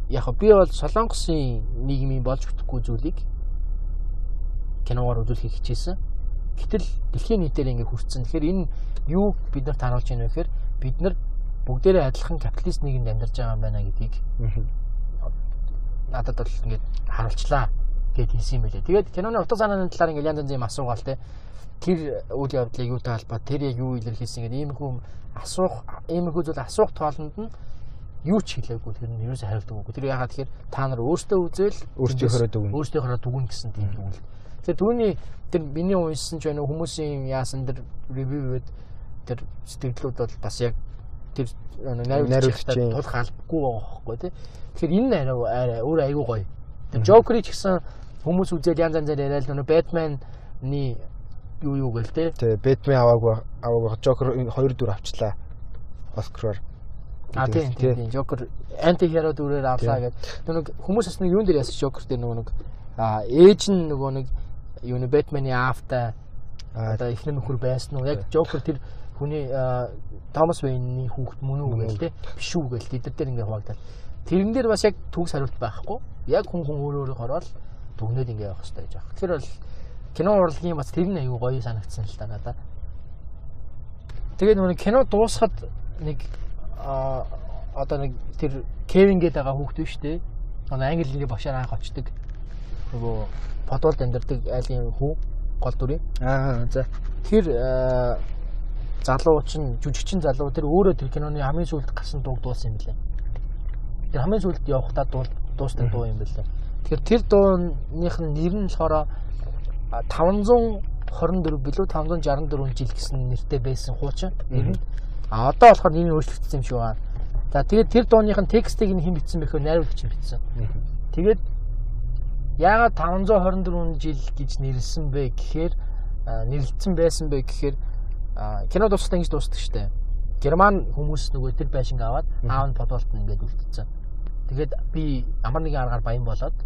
яг би бол солонгосын нийгмийн болж бүтэхгүй зүйлийг киногоор үзүүлэхийг хичээсэн. Гэтэл дэлхийн нийтээр ингэ хүрсэн. Тэгэхээр энэ юу бид нарт харуулж байна вэ гэхээр бид нар бүгдээрээ адилхан капиталист нийгэмд амьдарч байгаа юм байна гэдгийг надад бол ингээд харуулчлаа гэд хэлсэн юм байлээ. Тэгээд киноны утга санааны талаар ингээд янз янзын юм асуугаал те. Тэр үйл явдлыг юутай холбоо тэр яг юу илэрхийлсэн гэдэг иймэрхүү асуух иймэрхүү зүйл асуух тоолонд нь юу ч хэлээгүй тэр нь юусаа хариулдаг үгүй. Тэр ягаад тэгэхээр та нар өөртөө үзэл
Өөртөөхөрөө дүгнэ.
Өөртөөхөрөө дүгнэ гэсэн тийм дүгнэлт. Тэгэхээр түүний тэр миний уншсан ч байна уу хүмүүсийн яасан тэр ревюуд тэр сэтгэлдлүүд бол бас яг тэр найруулагчтай тулах албагүй байгаа байхгүй тий. Тэгэхээр энэ арай арай өөр айгүй гоё. Тэр Joker-ийг ч гэсэн хүмүүс үзээд янз янзаар яриад нөгөө Batman-ны юу юу гэл тий.
Тэ Бэтмен аваагүй аваагүй Joker хоёр дүр авчлаа. Оскараар.
А тийм тийм Joker анти хиро дүрээр авлаа гэдэг. Нөгөө хүмүүс бас нэг юун дээр яасан Joker дээр нөгөө нэг а ээж нь нөгөө нэг юу нэ Batman-ы аавтай
Аа
одоо эхнэр нөхөр байсан уу? Яг Joker тэр хүний Томас Вейнний хүүхэд мөн үү гээл те биш үү гээл тэд нар ингээ хуваагдаад. Тэрэн дээр бас яг төгс хариулт байхгүй. Яг хүн хүн өөр өөрөөр ороод дүгнээд ингээ явах хэрэгтэй гэж байна. Тэгэхээр бол кино урлагийн бас тэр нь аюу гоё санагдсан л та надад. Тэгээд нөгөө кино дуусахад нэг а одоо нэг тэр Кевин гэдэг байгаа хүүхэд биш үү? Одоо англи хэлний бошоор анх очдөг. Нөгөө подолд амьдардаг айлын хүү гол дүрийн.
аа за.
Тэр э, залууч нь жүжигчин залуу тэр өөрөө тэр киноны хамгийн сүүлд гарсан дууг дуулсан юм билээ. Тэр хамгийн сүүлд явхдаа дуул дуустай дуу юм билээ. Тэгэхээр тэр дууных нь нэр нь болохоор а, 524 билүү 564 жил гэсэн нэртэй байсан хуучин нэр нь. А одоо болохоор нэр нь өөрчлөгдсөн юм шиг байна. За тэгээд тэр дууных нь текстийг нь хэн бичсэн бэ гэхээр найруулагч бичсэн. Тэгээд яагаад 524 жил гэж нэрлсэн бэ гэхээр а, нэрлэлсэн байсан бэ гэхээр кино дуусахтаа ингэж дуусдаг штэ. Герман хүмүүс нөгөө тэр байшинг аваад аав нь подолт нь ингээд үлдсэн. Тэгээд би ямар нэгэн аргаар баян болоод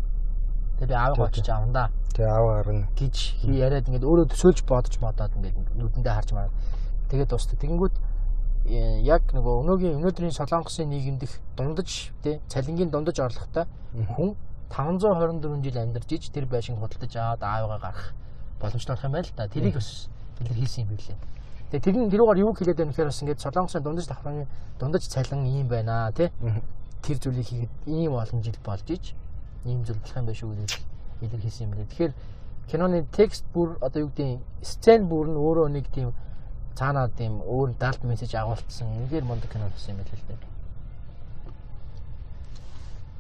тэгээд аавыг очиж авандаа
Тэ аваар нь
гэж хий яриад ингээд өөрөө төсөөлж бодож модоод ингээд нүдэндээ харж мараад тэгээд дуустав. Тэгэнгүүт э, яг нөгөө өнөөгийн өнөөдрийн солонгосын нийгэмд их дундаж тий цалингийн дундаж орлоготой хүн 524 жил амьдарч иж тэр байшинг худалдаж аваад аавыгаа гарах боломжтой болох юм байл та. Тэрийг бас илэрхийлсэн юм билээ. Тэгээ нь тэрүүгээр юу хэлээд байна гэхээр бас ингээд солонгосын дундаж давхрын дундаж цалин ийм байна тий. Тэр зүйлийг хийгээд ийм олон жил болж иж ийм зүйл болох юм байна шүү гэдэг илэрхийлсэн юм билээ. Тэгэхээр киноны текст бүр одоо юу гэдэг сцен бүр нь өөрөө нэг тийм цаанаа тийм өөр далд мессеж агуулсан. Үнээр мундаг кино болсон юм билээ л дээ.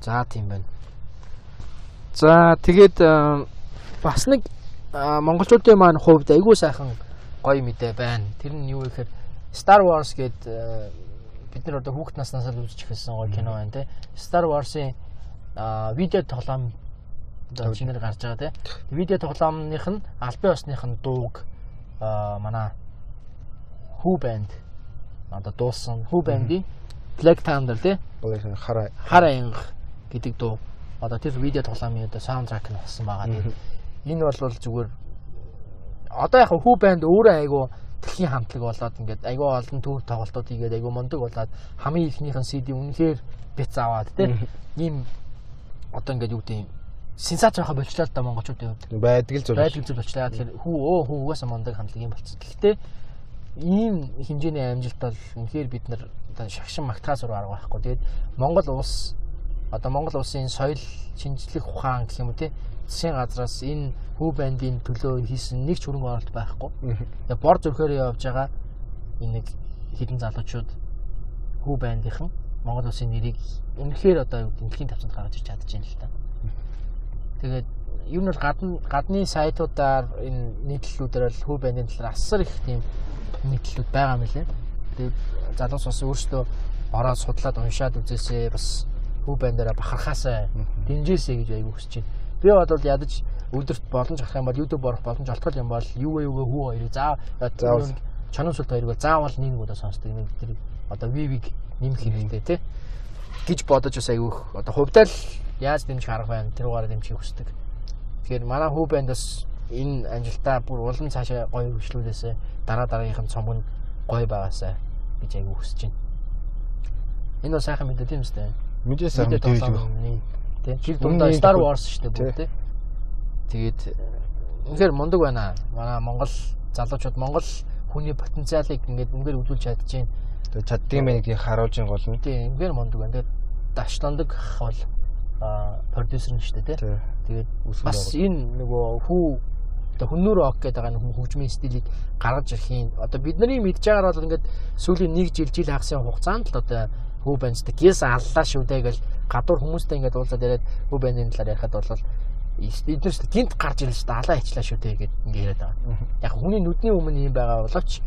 За тийм байна. За тэгээд э, бас нэг э, монголчуудын маань хувьд айгүй сайхан гоё мэдээ байна. Тэр нь юу вэ гэхээр Star Wars гээд э, бид нар одоо хүүхд наснаас л үзэж эхэлсэн гоё кино байна те. Star Wars-ын а, видео тоглоом одоо чинээр гарч байгаа те. Видео тоглоомных нь албан ёсных нь дууг манай Who band одоо дуусан Who band-ийн Black Thunder те
хараа
хар аянга гэдэг дуу одоо тэр видео тоглоомын одоо саундтрак нь болсон байгаа. Энэ бол зүгээр одоо яг хүү банд өөрөө айгу дэлхийн хамтлаг болоод ингээд айгу олон төв тоглолтууд хийгээд айгу мундаг болоод хамгийн ихнийхэн CD үнэхээр бяц аваад тийм ийм одоо ингээд юу гэдэг юм сенсац байха болчлаа л да монголчуудын хувьд
байдаг л зүйл.
байдаг зүйл болчлаа. Тэгэхээр хүү өө хүү угаасаа мундаг хамтлаг юм болчихсон. Гэхдээ ийм хэмжээний амжилт бол үнэхээр бид нар одоо шагшин магтахаас зур арга байхгүй. Тэгээд Монгол улс одоо Монгол улсын соёл шинжлэх ухаан гэх юм уу тий засгийн газраас энэ хүү бандын төлөө хийсэн нэг ч хөрөнгө оруулалт байхгүй. Бор зүрхээр явж байгаа энэ нэг хідэн залуучууд хүү бандынхан Монгол улсын нэрийг үнэхээр одоо юу дэлхийн тавцанд гаргаж ирч чадчихжээ л та. Тэгээд ер нь бол гадна гадны сайтуудаар энэ нийтлэлүүдээр бол хүү бандын талаар асар их тийм нийтлэлүүд байгаа мөлий. Тэгээд залуус бас өөрсдөө ороод судлаад уншаад үзээсээ бас хүү бандаараа бахархаасаа дэмжээсэй гэж аягүй хүсэж байна. Би бодвол ядаж өдөрт боломж гарах юм бол YouTube орох боломж олтгол юм бол юу вэ юу хүү хоёрыг заа чанам сүлт хоёрыг бол заавал нэг удаа сонсдог нэг тэр одоо вивиг нэмэх хэрэгтэй тий гэж бодож бас аягүй одоо хувьдаа л яаж дэмжих арга байна тэр угаараа дэмжихийг хүсдэг. Тэгэхээр манай хүү банд бас энэ амжилтаа бүр улам цаашаа гоё хөгжлүүлээсээ дараа дараагийнх нь цомгонд гоё байгаасаа гэж аягүй хүсэж байна. Энэ бол сайхан мэдээ тийм үстэй.
Мэдээ сайн
Мэдээ
мэдээж
тоглоомны тий жил дундаа Star Wars шүү дээ бүр тий. Тэгээд үнэхээр мундаг байна. Манай Монгол залуучууд Монгол хүний потенциалыг ингээд үнээр үзүүлж чадчихээн.
Тэгээ чаддсан байх гэдгийг харуулж ин гол нь.
Тийм үнээр мундаг байна. Тэгээд дашландаг бол а продюсер нь шүү дээ. Тий. Тэгээд бас энэ нөгөө хүү одоо хүннөр рок гэдэг байгаа нэг хөгжмийн стилийг гаргаж ирэхийн одоо бидний мэдж байгаагаар бол ингээд сүүлийн нэг жил жил хагасын хугацаанд л одоо хүү бандтай гээс аллаа шүү дээ гэл гадуур хүмүүстэй ингээд уулзаад яриад бандын талаар ярихад бол эднээс гинт гарч ирэл шүү дээ алаа ичлаа шүү дээ гэд ингээд яриад байгаа. Яг хүний нүдний өмнө юм байгаа боловч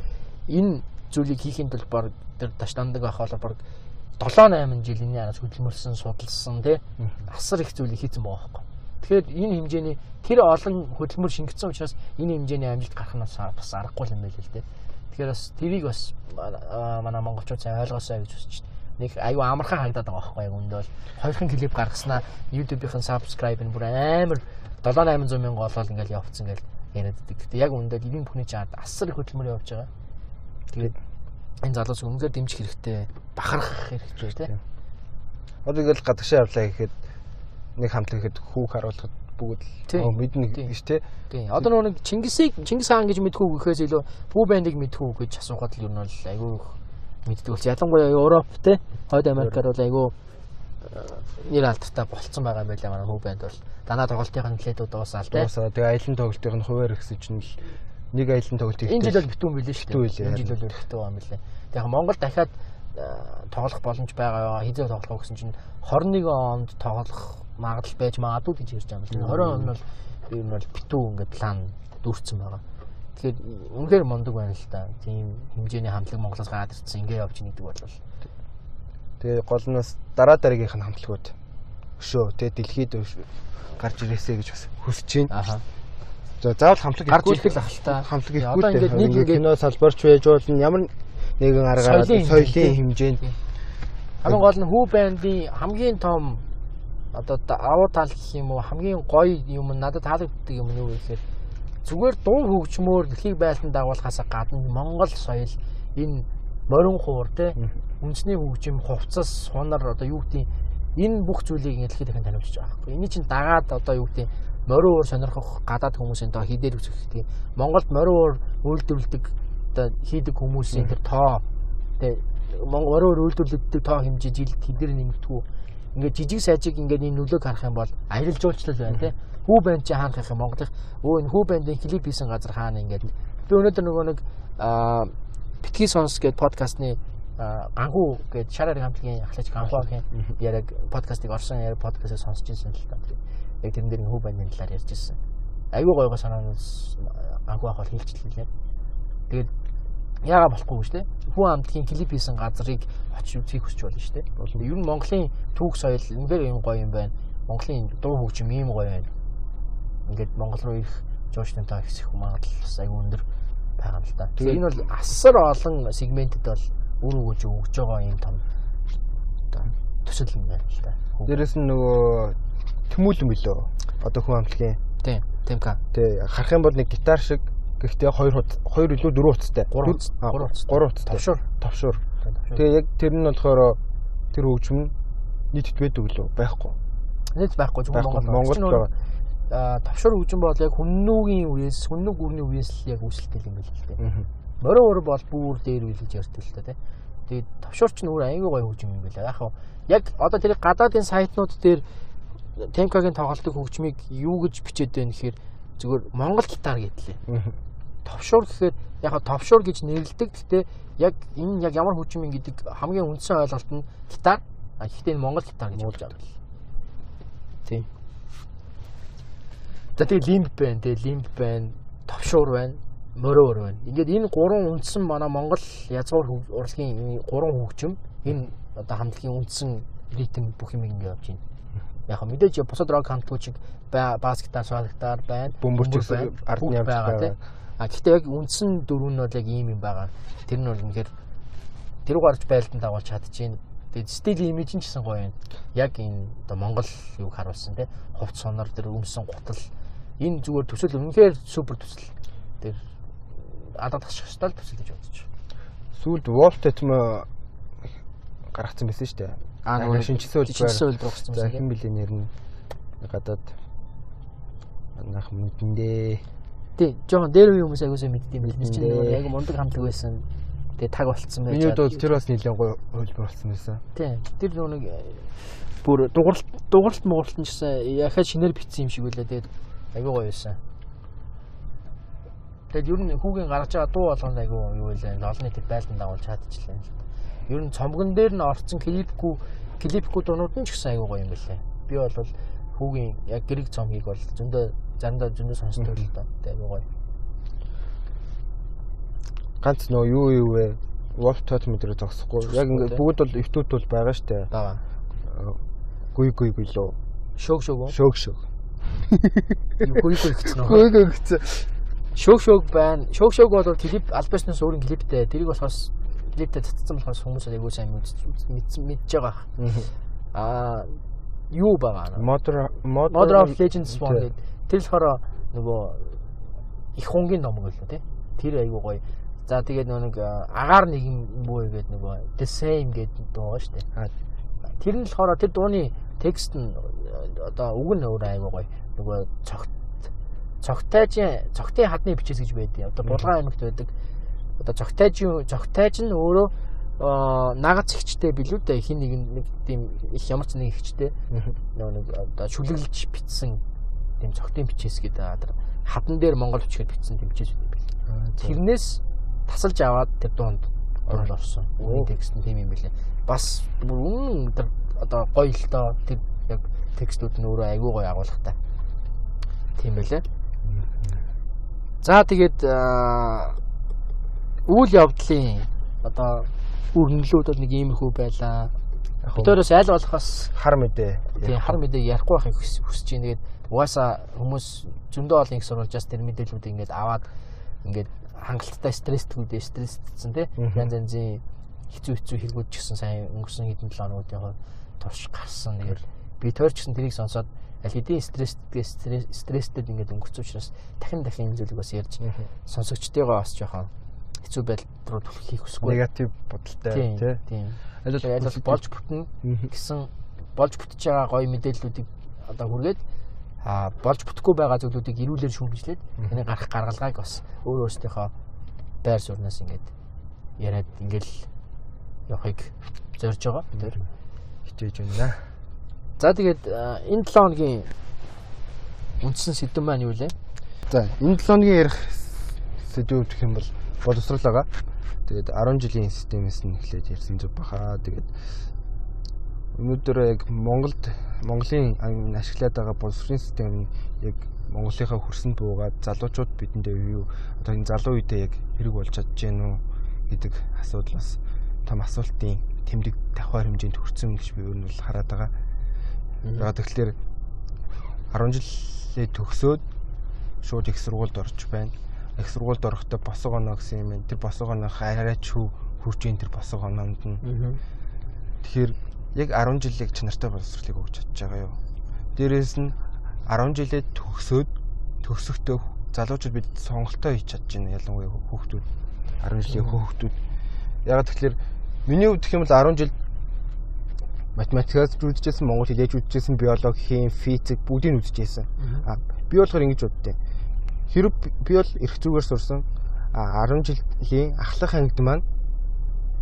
энэ зүйлийг хийхин тулд баг тэр таштандаг байх бол баг 7 8 жил энэ араас хөдөлмөрсөн судалсан тий асар их зүйлийг хийсэн байгаа байхгүй. Тэгэхээр энэ хэмжээний тэр олон хөдөлмөр шингэсэн учраас энэ хэмжээний амжилт гарах нь бас аргагүй юм байл л дээ. Тэгэхээр бас тэрийг бас манай монголчууд сайн ойлгоосоо гэж хүсэж байна. Нэг аюу амархан харагдаад байгаа байхгүй яг үндэ бол хоёрхан клип гаргаснаа YouTube-ийн subscribe нь бүр амар 7 800 мянга олол ингээл явцсан гэл яриад байдаг. Гэтэ яг үндэ энэ бүхний чаад асар их хөдөлмөр явж байгаа. Тэгээд энэ залуус үнэхээр дэмжих хэрэгтэй, бахархах хэрэгтэй тий.
Одоо ингээл гадагшаа явлаа гэхэд нэг хамт ихэд хүүх харуулахад бүгд
Тийм.
л мэднэ
Тийм.
гэж тий.
Тийм. Одоо нөгөө нэг Чингисийг Чингис хаан гэж мэдхүү гэхээс илүү Бүү бандыг мэдхүү гэж асуухад л ер нь бол айгүй мэддэг болчих. Ялангуяа Европ те Хойд Америкаар бол айгүй э, нэр алдартай болцсон байгаа юм байлаа манай Бүү банд бол. Данаа тоглолтын нэлээд удаасаал те.
Дуусаа тэгээ аялын тоглолтын нь хуваар ихсэн чинь л нэг аялын тоглолт
Энэ жил бол битүүн билээ шүү
билээ,
Энэ жил бол битүүн байгаа юм билээ. Тэгээ Монгол дахиад э, тоглох боломж байгаа хизээ тоглох гэсэн чинь 21 онд тоглох магадлал байж магадгүй гэж ярьж байгаа юм. 20 он бол ер нь бол битүү ингээд план дүүрсэн байгаа. Тэгэхээр үнэхээр мундаг байна л да. Тийм хэмжээний хамтлаг Монголоос гараад ирсэн ингээ явж ийн гэдэг бол
Тэгээ гол нь бас дараа дараагийнх нь хамтлагууд өшөө тэгээ дэлхийд гарч ирээсэй гэж бас хүсэж байна.
ааха
За заавал хамтлаг
гарч ирэх л ах л та.
хамтлаг ирэхгүй
одоо ингээд нэг
ингээд кино салбарч байж болно ямар нэгэн аргаар
Соёлын хэмжээнд. хамгийн гол нь хүү бандын хамгийн том одоо та- авуу тал гэх юм уу хамгийн гоё юм надад таалагддаг юм нь юу вэ гэхээр зүгээр дуу хөгжмөөр дэлхийг байлдан дагуулахаас гадна Монгол соёл энэ морин хуур те үндэсний хөгжим хувцас хунар одоо юу гэдэг энэ бүх зүйлийг дэлхийд дахин таниулж байгаа байхгүй. Эний чинь дагаад одоо юу гэдэг морин уур сонирхох гадаад хүмүүсийн тоо хідээр үзэх гэх Монголд морин уур үйлдвэрлэдэг одоо хийдэг хүмүүсийн тэр тоо. Тэгээ Монгол морин уур үйлдвэрлэдэг тоо хэмжээ жил тэдэр нэмэгдэхүү ингээд жижиг сайжиг ингээд энэ нөлөөг харах юм бол аялал жуулчлал байна тий хүү банд чи хаана гэх юм Монголын өө энэ хүү бандын клип хийсэн газар хаана ингээд би өнөөдөр нөгөө нэг аа битгий сонс гэдэг подкастны ганхуу гэдэг шараар хамтлагийн ахлагч ганхуу ахын яг подкастыг орсон яг подкастыг сонсч ирсэн л та. Яг тэрэн дээр хүү бандын талаар ярьж ирсэн. Аюу гойго санаанаас ганхуу ах бол хэлчихлээ. Тэгээд яага болохгүй шүү дээ. Хүү хамтлагийн клип хийсэн газрыг очиж үзхийг хүсч болно шүү дээ. Ер нь Монголын түүх соёл үнэхээр юм гоё юм байна. Монголын дуу хөгжим ийм гоё байна. Ингээд Монгол руу ирэх жуулчнуудаа ихсэх магадлал бас аюу өндөр байгаа юм л да. Тэгээ энэ бол асар олон сегментэд бол үр өгөөж өгж байгаа юм том төсөл юм байна л да.
Дээрэс нь нөгөө тэмүүлэн билөө одоо хүн амтлагийн
Тийм, Темка.
тий харах юм бол нэг гитар шиг гэхдээ хоёр хуц хоёр илүү дөрөв хуцтай
Гурван хуц-
А,
гурван хуцтай.
гурван хуцтай
Товшуур.
товшуур
Тэгээ
яг тэр нь болохоор тэр хөгжим нь нийтэд байдаг лөө байхгүй
нийт байхгүй зөвхөн Монгол.
Монголд
Чинь
байгаа
Тавшуур хөгжим бол яг хүннүүгийн үеэс хүннүг гүрний үеэс л яг үүсэлтэй юм байл л дээ. Морин өр бол бүр дээр билж ярьдаг л тий. Тэгээд нь өөр аюу гой хөгжим юм байлаа. Яг яг одоо тэр гадаадын сайтнууд дээр Темкагийн тоглолтын хөгжмийг юу гэж бичээд байна гэхээр зүгээр Монгол гитар гэдлээ. Товшуур гэхээр яг товшуур гэж нэрлэдэг. Гэхдээ яг энэ яг ямар юм гэдэг хамгийн үндсэн ойлголт нь гитар. А гэхдээ энэ Монгол гитар гэж болж байгаа. Тийм. За тэгээ лимб байна, тэгээ лимб байна, товшуур байна, мороор байна. Ингээд энэ гурван үндсэн манай Монгол язгуур урлагийн гурван хөгжим энэ одоо хамтлагийн үндсэн ритм бүх юм ингээд явж байна. Яг мэдээж бусад рок хамтлагчид бас гитар, сол гитар байна.
Бөмбөрч ард нь явж байгаа.
А гэхдээ яг үндсэн дөрөв нь бол яг ийм юм байгаа. Тэр нь бол үнэхээр тэр гарч байлдан дагуулж чадчихээн. Тэгээд стил имиж нь ч гэсэн гоё юм. Яг энэ одоо Монгол юг харуулсан те. Хувц сонор тэр өмсөн гутал энэ зүгээр төсөл үнэхээр супер төсөл. Тэр адаад тасчих хэвээр төсөл гэж бодож.
Сүүлд Wolf Tetm гаргацсан байсан шүү дээ.
Аа нөгөө
шинжсэн
үйлдвэр шинжсэн үйлдвэр гаргацсан
байсан. Хэн бэлээ нэр нь гадаад нах мэдэндээ.
Тий, жоохон дээр үе хүмүүс аягуулсаа мэддэм байл. Тэр чинь нөгөө яг мундаг хамтлаг байсан. Тэгээ таг болцсон байж.
Минийд бол тэр бас нэлээд гоё хөлбөр болсон байсан.
Тий. Тэр нөгөө нэг бүр дугурлт дугурлт мууралт нь ч гэсэн яхаа шинээр битсэн юм шиг байлаа. Тэгээд Айгуу гоё байсан. Тэгэд ер нь хүүгийн гаргаж байгаа дуу болгонд айгуу юу вэ? Олон нийтэд байлдан дагуулж чадчихлаа. Ер нь цомгон дээр нь орцсон клипгүй клипгүй дуунууд нь ч гэсэн айгуу гоё юм байлаа. Би бол хүүгийн яг гэрэг цомгийг бол зөндөө заримдаа зөндөө сонсдог л доо. Айгуу гоё.
Ганц нөө юу юу вэ? Wolf Totem дээр зогсохгүй. Яг ингээд бүгд бол өвтүүд бол байгаа штэ.
Бага.
Гүй гүй билүү.
Шөг үү?
Шөг шөг.
Гүй гүй гэсэн үү?
Гүй гүй гэсэн.
Шөг шөг байна. Шөг шөг бол клип альбаснаас өөрийн клиптэй. Тэрийг болохоос клиптэй цацсан болохоос хүмүүс айгуу сайн мэдсэн мэдж байгаа. Аа юу байгаа нэ?
Mother
Mother of Legends one гэдэг. Тэр болохоор нөгөө их хунгийн ном гэлээ тий. Тэр айгуу гоё. За тэгээд нөгөө нэг агаар нэг юм бүү гэдэг нөгөө The Same гэдэг дуу шүү дээ. Тэр нь болохоор тэр дууны текст нь одоо үг нь өөр айгуу гоё. Нөгөө цогт цогтайжийн цогтын хадны бичээс гэж байдیں۔ Одоо булгаан аймагт байдаг. Одоо цогтайжийн цогтайж нь өөрөө нагаз ихчтэй билүү дээ хин нэг нэг тийм их ямар ч нэг ихчтэй нөгөө нэг одоо шүлэглэж битсэн тийм цогтын бичээс гэдэг хадан дээр монгол бичгээр битсэн тийм бичээс байв. Тэрнээс тасалж аваад тэр дуунд орол орсон. Үүний текст нь тийм юм билээ. Бас бүр үнэн тэр одоо гоё л доо тэр яг текстүүд нь өөрөө айгүй гоё агуулгатай. Тийм байлээ. За тэгээд үйл явдлын одоо үрнэлүүд бол нэг иймэрхүү байлаа. Бидээрээс аль болох бас
хар мэдээ.
Тийм хар мэдээ ярихгүй байхыг хүсэж байна. Тэгээд угаасаа хүмүүс зөндөө олон их сурвалжаас тэр мэдээллүүдийг ингээд аваад ингээд хангалттай стресстгүүдээ стресстсэн тий. Янз янзын хэцүү хэцүү хэрэгүүд ч гэсэн сайн өнгөрсөн хэдэн 7 өнөөдрийн хойно турш гарсан. Тэгээд би тойрч гэсэн тэрийг сонсоод аль хэдийн стресстэй стресстэй ингээд өнгөрсөн учраас дахин дахин энэ зүйлийг бас ярьж сонсогчдойгоо бас жоохон хэцүү байдал руу түлхэх хүсэхгүй.
Негатив бодолтой тий.
Аль аль болж бүтнэ гэсэн болж бүтэж байгаа гоё мэдээллүүдийг одоо хүргээд болж бүтэхгүй байгаа зүйлүүдийг ирүүлэр шүүмжлээд энийг гарах гаргалгааг бас өөр өөрсдийнхөө байр сууриас ингээд яриад ингээл явахыг зорж байгаа. Тэр
хичээж байна.
За тэгээд энэ 7 хоногийн үндсэн сэдв маань юу вэ?
За энэ 7 хоногийн ярих сэдв гэх юм бол боловсрал байгаа. Тэгээд 10 жилийн системээс нь эхлээд ярьсан зүг баха. Тэгээд өнөөдөр яг Монголд Монголын ашиглаад байгаа боловсролын систем нь яг Монголынхаа хөрсөнд буугаад залуучууд бидэндээ юу одоо энэ залуу үедээ яг хэрэг болж чадж гэнэ үү гэдэг асуудал бас том асуултын тэмдэг давхар хэмжээнд хүрсэн гэж би өөр нь бол хараад байгаа. Яг тэгэхээр 10 жилээ төгсөөд шууд их сургуульд орж байна. Их сургуульд орохдоо босго оноо гэсэн юм. Тэр босго оноо хараач хүү хурж ин тэр босго оноонд нь. Тэгэхээр яг 10 жилийг чанартай боловсролыг өгч чадж байгаа юу. Дээрээс нь 10 жилээ төгсөөд төгсөхдөө залуучууд бид сонголтоо хийж чадж байна. Ялангуяа хүүхдүүд 10 жилийн хүүхдүүд. Яг тэгэхээр миний хувьд гэх юм бол 10 жил математикаас үзчихсэн, монгол хэлээж үзчихсэн, биологи, хим, физик бүгдийг үзчихсэн. А би болохоор ингэж боддیں۔ Хэрэг би бол эрх зүгээр сурсан. А 10 жилийн ахлах ангид маань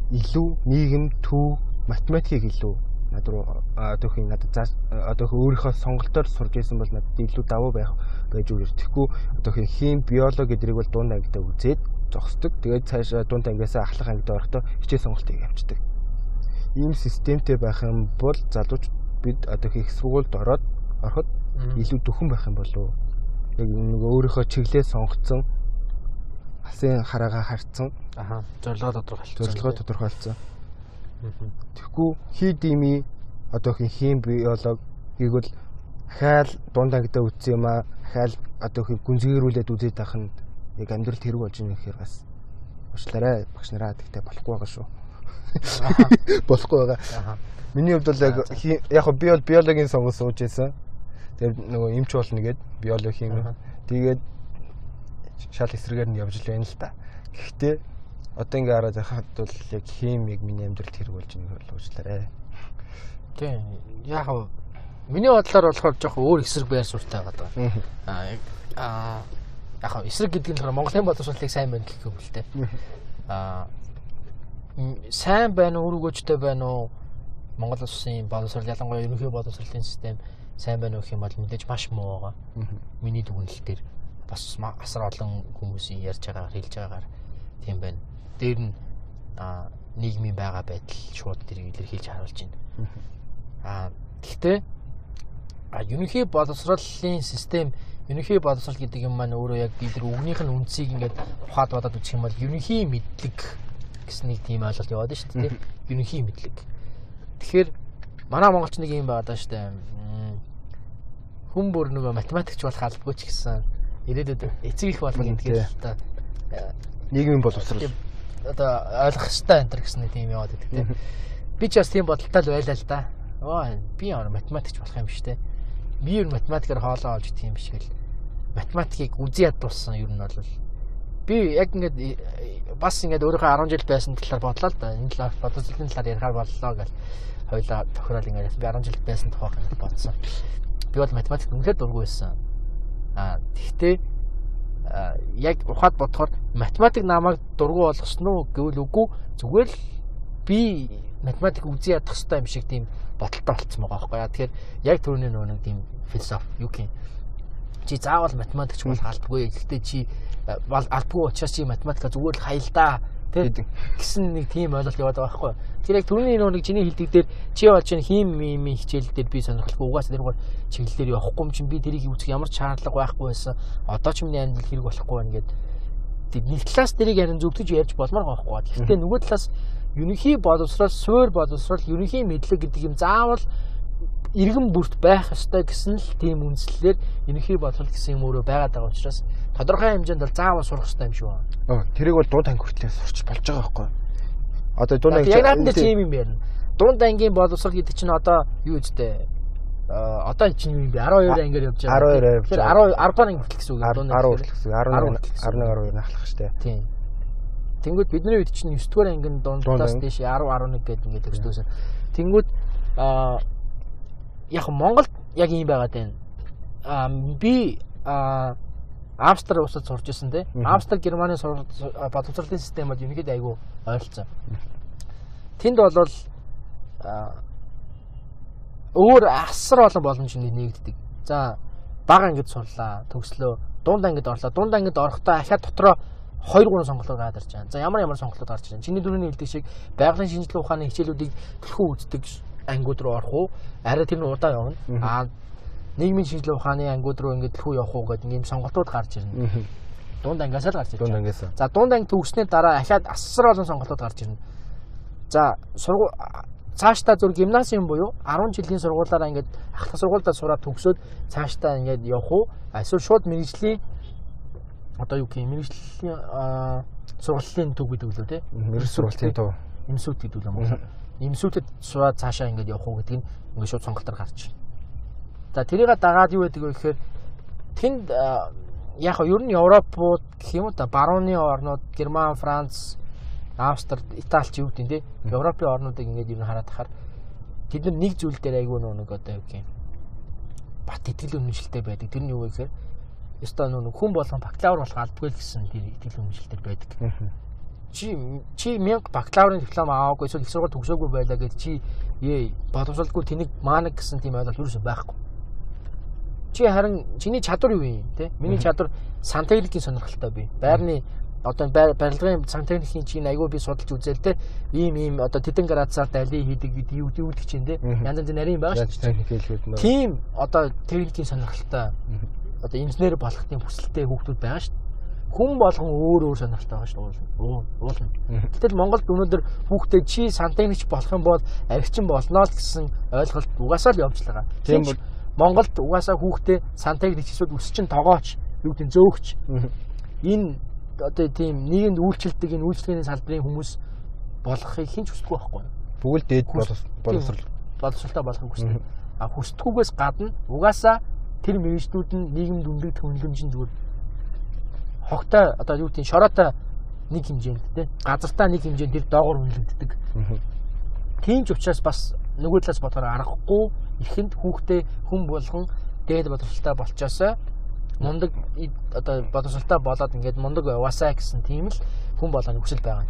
илүү нийгэм, төв, математикийг илүү над руу одоохийн надад зааш одоохон өөрийнхөө сонголтоор сурж исэн бол надад илүү давуу байх байж үгээр. Тэгэхгүй одоохийн хим, биологи гэдрийг бол дунд ангидаа үзээд зогсдог. Тэгээд цаашаа дунд ангиас ахлах ангид орохдоо хичээл сонголтыг авчдаг. Ийм системтэй байх юм бол залууч бид одоохийн их сургуульд ороод ороход илүү дөхөн байх юм болов уу? Яг нөгөө өөрийнхөө чиглэлээ сонгоцсон алсын хараагаа харцсан.
Аха. Зорилгоо тодорхойлсон.
Зорилгоо тодорхойлсон. Тэгэхгүй хийдими одоохийн хим биолог гэвэл ахаал дунд ангидаа үтсэн юм аа ахаал одоохийн гүнзгийрүүлээд үзээд байх нь яг амьдралд хэрэг болж байгаа гэхээр бас уучлаарай багш нараа тэгтээ болохгүй байгаа шүү. Болохгүй байгаа. Миний хувьд бол яг яг би бол биологийн сонгож сууж байсан. Тэгээд нөгөө эмч болно гээд биологи юм. Тэгээд шал эсрэгээр нь явж л байна л та. Гэхдээ одоо ингээ хараад байхад бол яг химиг миний амьдралд хэрэг болж байгаа бол уучлаарай.
Тийм. Яг миний бодлоор болохоор жоохон өөр эсрэг байр суурьтай байгаа. Аа яг аа яг эсрэг гэдэг нь Монголын боловсролыг сайн байна гэх юм л те. Аа сайн байна уу өргөжтэй байна уу Монгол улсын боловсрол ялангуяа ерөнхий боловсролын систем сайн байна уу гэх юм бол мэдээж маш муу байгаа. Миний дүгнэлт дээр бас асар олон хүмүүсийн ярьж байгаагаар хэлж байгаагаар тийм байна. Дээр нь нийгмийн байгаа байдал шууд тэрийг илэрхийлж харуулж байна. Аа гэхдээ а ерөнхий боловсролын систем ерөнхий боловсрол гэдэг юм маань өөрөө яг бид нар үгнийх нь үндсийг ингээд ухаад бодоод үзэх юм бол ерөнхий мэдлэг гэсэн нэг тийм ойлголт яваад шүү дээ. Ерөнхий мэдлэг. Тэгэхээр манай монголч нэг юм байгаа даа шүү дээ. Хүн бүр нөгөө математикч болох албагүй ч гэсэн ирээдүйд эцэг их болох гэдэг л та
нийгмийн боловсрол
одоо ойлгох хэрэгтэй энэ гэсэн нэг тийм яваад байдаг тийм. Би ч бас тийм бодолтой л байлаа л да. Оо би яа математикч болох юм биш те. Би юу математикаар хоолоо олж юм биш гэл. Математикийг үзий ядуулсан ер нь бол би яг ингээд бас ингээд өөрийнхөө 10 жил байсан талаар бодлоо л да. Энэ талаар бодолцолын талаар ярихаар боллоо гэл хоёлаа тохирол ингээд би 10 жил байсан тухайг бодсон. Би бол математик үнэхээр дургүй байсан. Аа тэгтээ яг ухаад бодохоор математик намайг дургүй болгосон уу гэвэл үгүй зүгээр л би математик үзий ядах хэрэгтэй юм шиг тийм бодолтой болцсон байгаа байхгүй яа. Тэгэхээр яг түрүүний нөгөө нэг тийм философи юу гэх юм. Чи заавал математикч болох албагүй. Гэхдээ чи албагүй учраас чи математика зүгээр л хаялдаа Тэг гэсэн нэг тийм ойлголт яваад байгаа байхгүй. Тэр яг түрүүний нэг чиний хэлдэг дээр чи болж чинь хим мим хичээл дээр би сонирхолгүй угаасаа тэргээр чиглэлээр явахгүй юм чинь би тэрийг үүсэх ямар шаардлага байхгүй байсан. Одоо ч миний амьдрал хэрэг болохгүй байна гэд. Тэг нэг талаас тэрийг харин зөвтгөж ярьж болмоор байгаа байхгүй. Гэхдээ нөгөө талаас ерөнхий боловсрол, суур боловсрол, ерөнхий мэдлэг гэдэг юм заавал иргэн бүрт байх ёстой гэсэн л тийм үндслэлээр ерөнхий боловсрол гэсэн юм өөрөө байгаад байгаа учраас тодорхой хэмжээнд бол заавал сурах хэрэгтэй юм байна.
Оо, тэрийг бол дунд анги хүртлээр сурч болж байгаа байхгүй юу? Одоо дунд
анги яг наадмын тийм юм байна. Дунд ангийн боловсрол гэдэг чинь одоо юу үстэй? А одоо чинь юу юм бэ? 12 ангиар явж
байгаа. 12 явж байгаа.
10 10 дугаар анги хүртэл гэсэн үг.
10 хүртэл гэсэн. 11 11 12 нахлах штэ.
Тийм. Тэнгүүд бидний үед чинь 9 дугаар ангин дундаас дээш 10 11 гэдэг ингээд өсдөөсөн. Тэнгүүд а яг Монголд яг юм байгаад байна. А би а Австри улсад сурч ирсэн тий. Австри Германы боловсролын системд ерөнхийд айгүй ойролцоо. Тэнд бол өөр асар олон боломж нэгддэг. За бага ангид сурлаа, төгслөө, дунд ангид орлоо. Дунд ангид орохдоо ахаад дотроо 2 3 сонголтууд гараад ирж байгаа. За ямар ямар сонголтууд гарч ирж байгаа. Чиний дөрөвний хэлдэг шиг байгалийн шинжилгээ ухааны хичээлүүдийг төлхөө үздэг ангиуд руу орох уу? Арай тэр нь удаа явна. Аа нийгмийн шинжилгээ ухааны ангиуд руу ингээд төлхөө явах уу гэдэг ийм сонголтууд гарч ирнэ. Дунд ангиас л гарч ирж
байна. Дунд ангиас.
За дунд анги төгснээ дараа ахаад асар олон сонголтууд гарч ирнэ. За сургуу цаашдаа зүр гимназиум буюу 10 жилийн сургуулаараа ингээд ахлах сургуультай сураад төгсөөд цаашдаа ингээд явах уу? Эсвэл шууд мэрэгжлийн одоо юу гэх юм мэрэгжлийн сургуулийн төв гэдэг үлээ тий.
Мэрэг сургуулийн төв.
Имсүүд гэдэг үлээ Монгол. Имсүүтэд сураад цаашаа ингээд явах уу гэдэг нь ингээд шууд сонголтоор гарч байна. За тэрийг дагаад юу гэдэг вэ гэхээр тэнд яг нь ер нь Европууд гэх юм уу та барууны орнууд Герман, Франц, Австри, Итали ч юу гэдэг нь те Европын орнуудыг ингээд ер нь хараад тахаар тэд нар нэг зүйл дээр айгүй нэг одоо юу гэх юм бат итгэл үнэмшилтэй байдаг. Тэр нь юу вэ гэхээр ёстой нүг хүн болгон бакалавр болох албагүй гэсэн тэр итгэл үнэмшилтэр байдаг. Чи чи 1000 бакалаврын диплом аваагүй эсвэл их сургууль төгсөөгүй байлаа гэж чи ээ боловсралгүй тэнэг маанаг гэсэн тийм ойлголт юусэн байхгүй. Чи харин чиний чадвар юу юм те? Миний чадвар сантехникийн сонирхолтой би. Байрны одоо барилгын сантехникийн чинь айгүй би судалж үзэл те. Ийм ийм одоо тэдэн градусаар дали хийдэг гэдэг юу гэдэг чинь те. Янз янз нарийн байгаа шүү дээ. Тийм одоо техникийн сонирхолтой одоо инженер болох тийм хүсэлтэй хүүхдүүд байгаа шүү. Хүн болгон өөр өөр сонирхолтой байгаа шүү дээ. Уулна. Гэтэл Монголд өнөөдөр хүүхдээ чи сантехникч болох юм бол архичин болноо л гэсэн ойлголт угаасаа л явж байгаа. Тийм бол Монголд угаасаа хүүхдээ сантехникч эсвэл өсчин тогооч юу гэдэг зөөгч энэ одоо тийм нийгэмд үйлчлдэг энэ үйлчлэгээний салбарын хүмүүс болохыг хинч хүсдэггүй байхгүй.
Бүгд дээд боловсрал
боловсралтай болохыг хүсдэг. А хүсдэггүйгээс гадна угаасаа тэр мэрэгчдүүд нь нийгэмд үнэлэх хөндлөмжийн зүгээр хогтой одоо юу гэдэг шороотой нэг хэмжээнд те газартаа нэг хэмжээнд тэр доогор үнэлэгддэг. Тийм ч учраас бас нөгөө талаас бодохоор аргагүй ихэнд хүүхдээ хүн болгон дээд боловсралтай болчоосоо мундаг одоо боловсралтай болоод ингээд мундаг яваасаа гэсэн тийм л хүн болгоны хүсэл байгаа.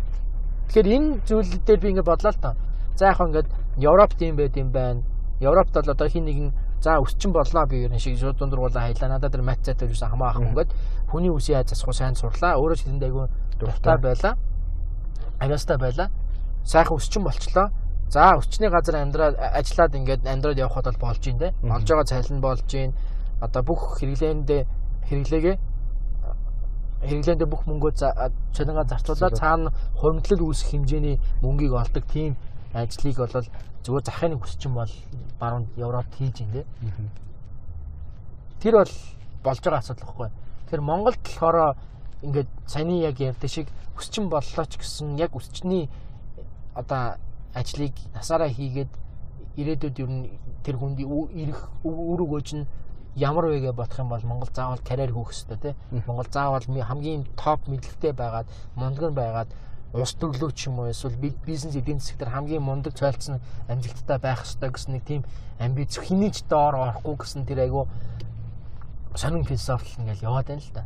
Тэгэхээр энэ зүйл дээр би ингээд бодлоо л таа. За яг ингээд Европ тийм байд юм байна. Европт бол одоо хин нэгэн За өсчин боллоо би ер нь шиг шууд дундургуулаа хайлаа. Надад тэр матч цаатай юусан хамаахан ингээд хүний үсийн айц засах сайн сурлаа. Өөрөө ч тэнд айгүй дуртай байла. Агастай байла. Сайхан өсчин болчлоо. За өчний газар амьдраад ажиллаад ингээд амьдраад явхад бол болж юм те. Олж байгаа цайлан болж юм. Одоо бүх хэрэглээндээ хэрэглээгээ хэрэглээндээ бүх мөнгөө цалингаа зарцуулаад цаана хуримтлал үүсэх хэмжээний мөнгийг олдог тийм ажлыг бол зүгээр захын хүсчин бол баруун Европт хийж ин тээ. Тэр бол болж байгаа асуудал байхгүй. Тэгэхээр Монголд болохоор ингээд саяны яг ярьдаг шиг өсчин боллоо ч гэсэн яг өсчний одоо ажлыг насаараа хийгээд ирээдүйд ер нь тэр хүнд ирэх үр өгөөж нь ямар вэ гэж бодох юм бол Монгол заавал карьер хөөх хэрэгтэй тийм Монгол заавал хамгийн топ мэдлэгтэй байгаад мундаг байгаад улс төрлөөч юм уу эсвэл бизнес эдийн засгаар хамгийн мундаг цайлцсан амжилттай байх хэрэгтэй гэсэн нэг тийм амбиц хэний ч доор орохгүй гэсэн тэр айгу сонин философи ингээл яваад байна л да.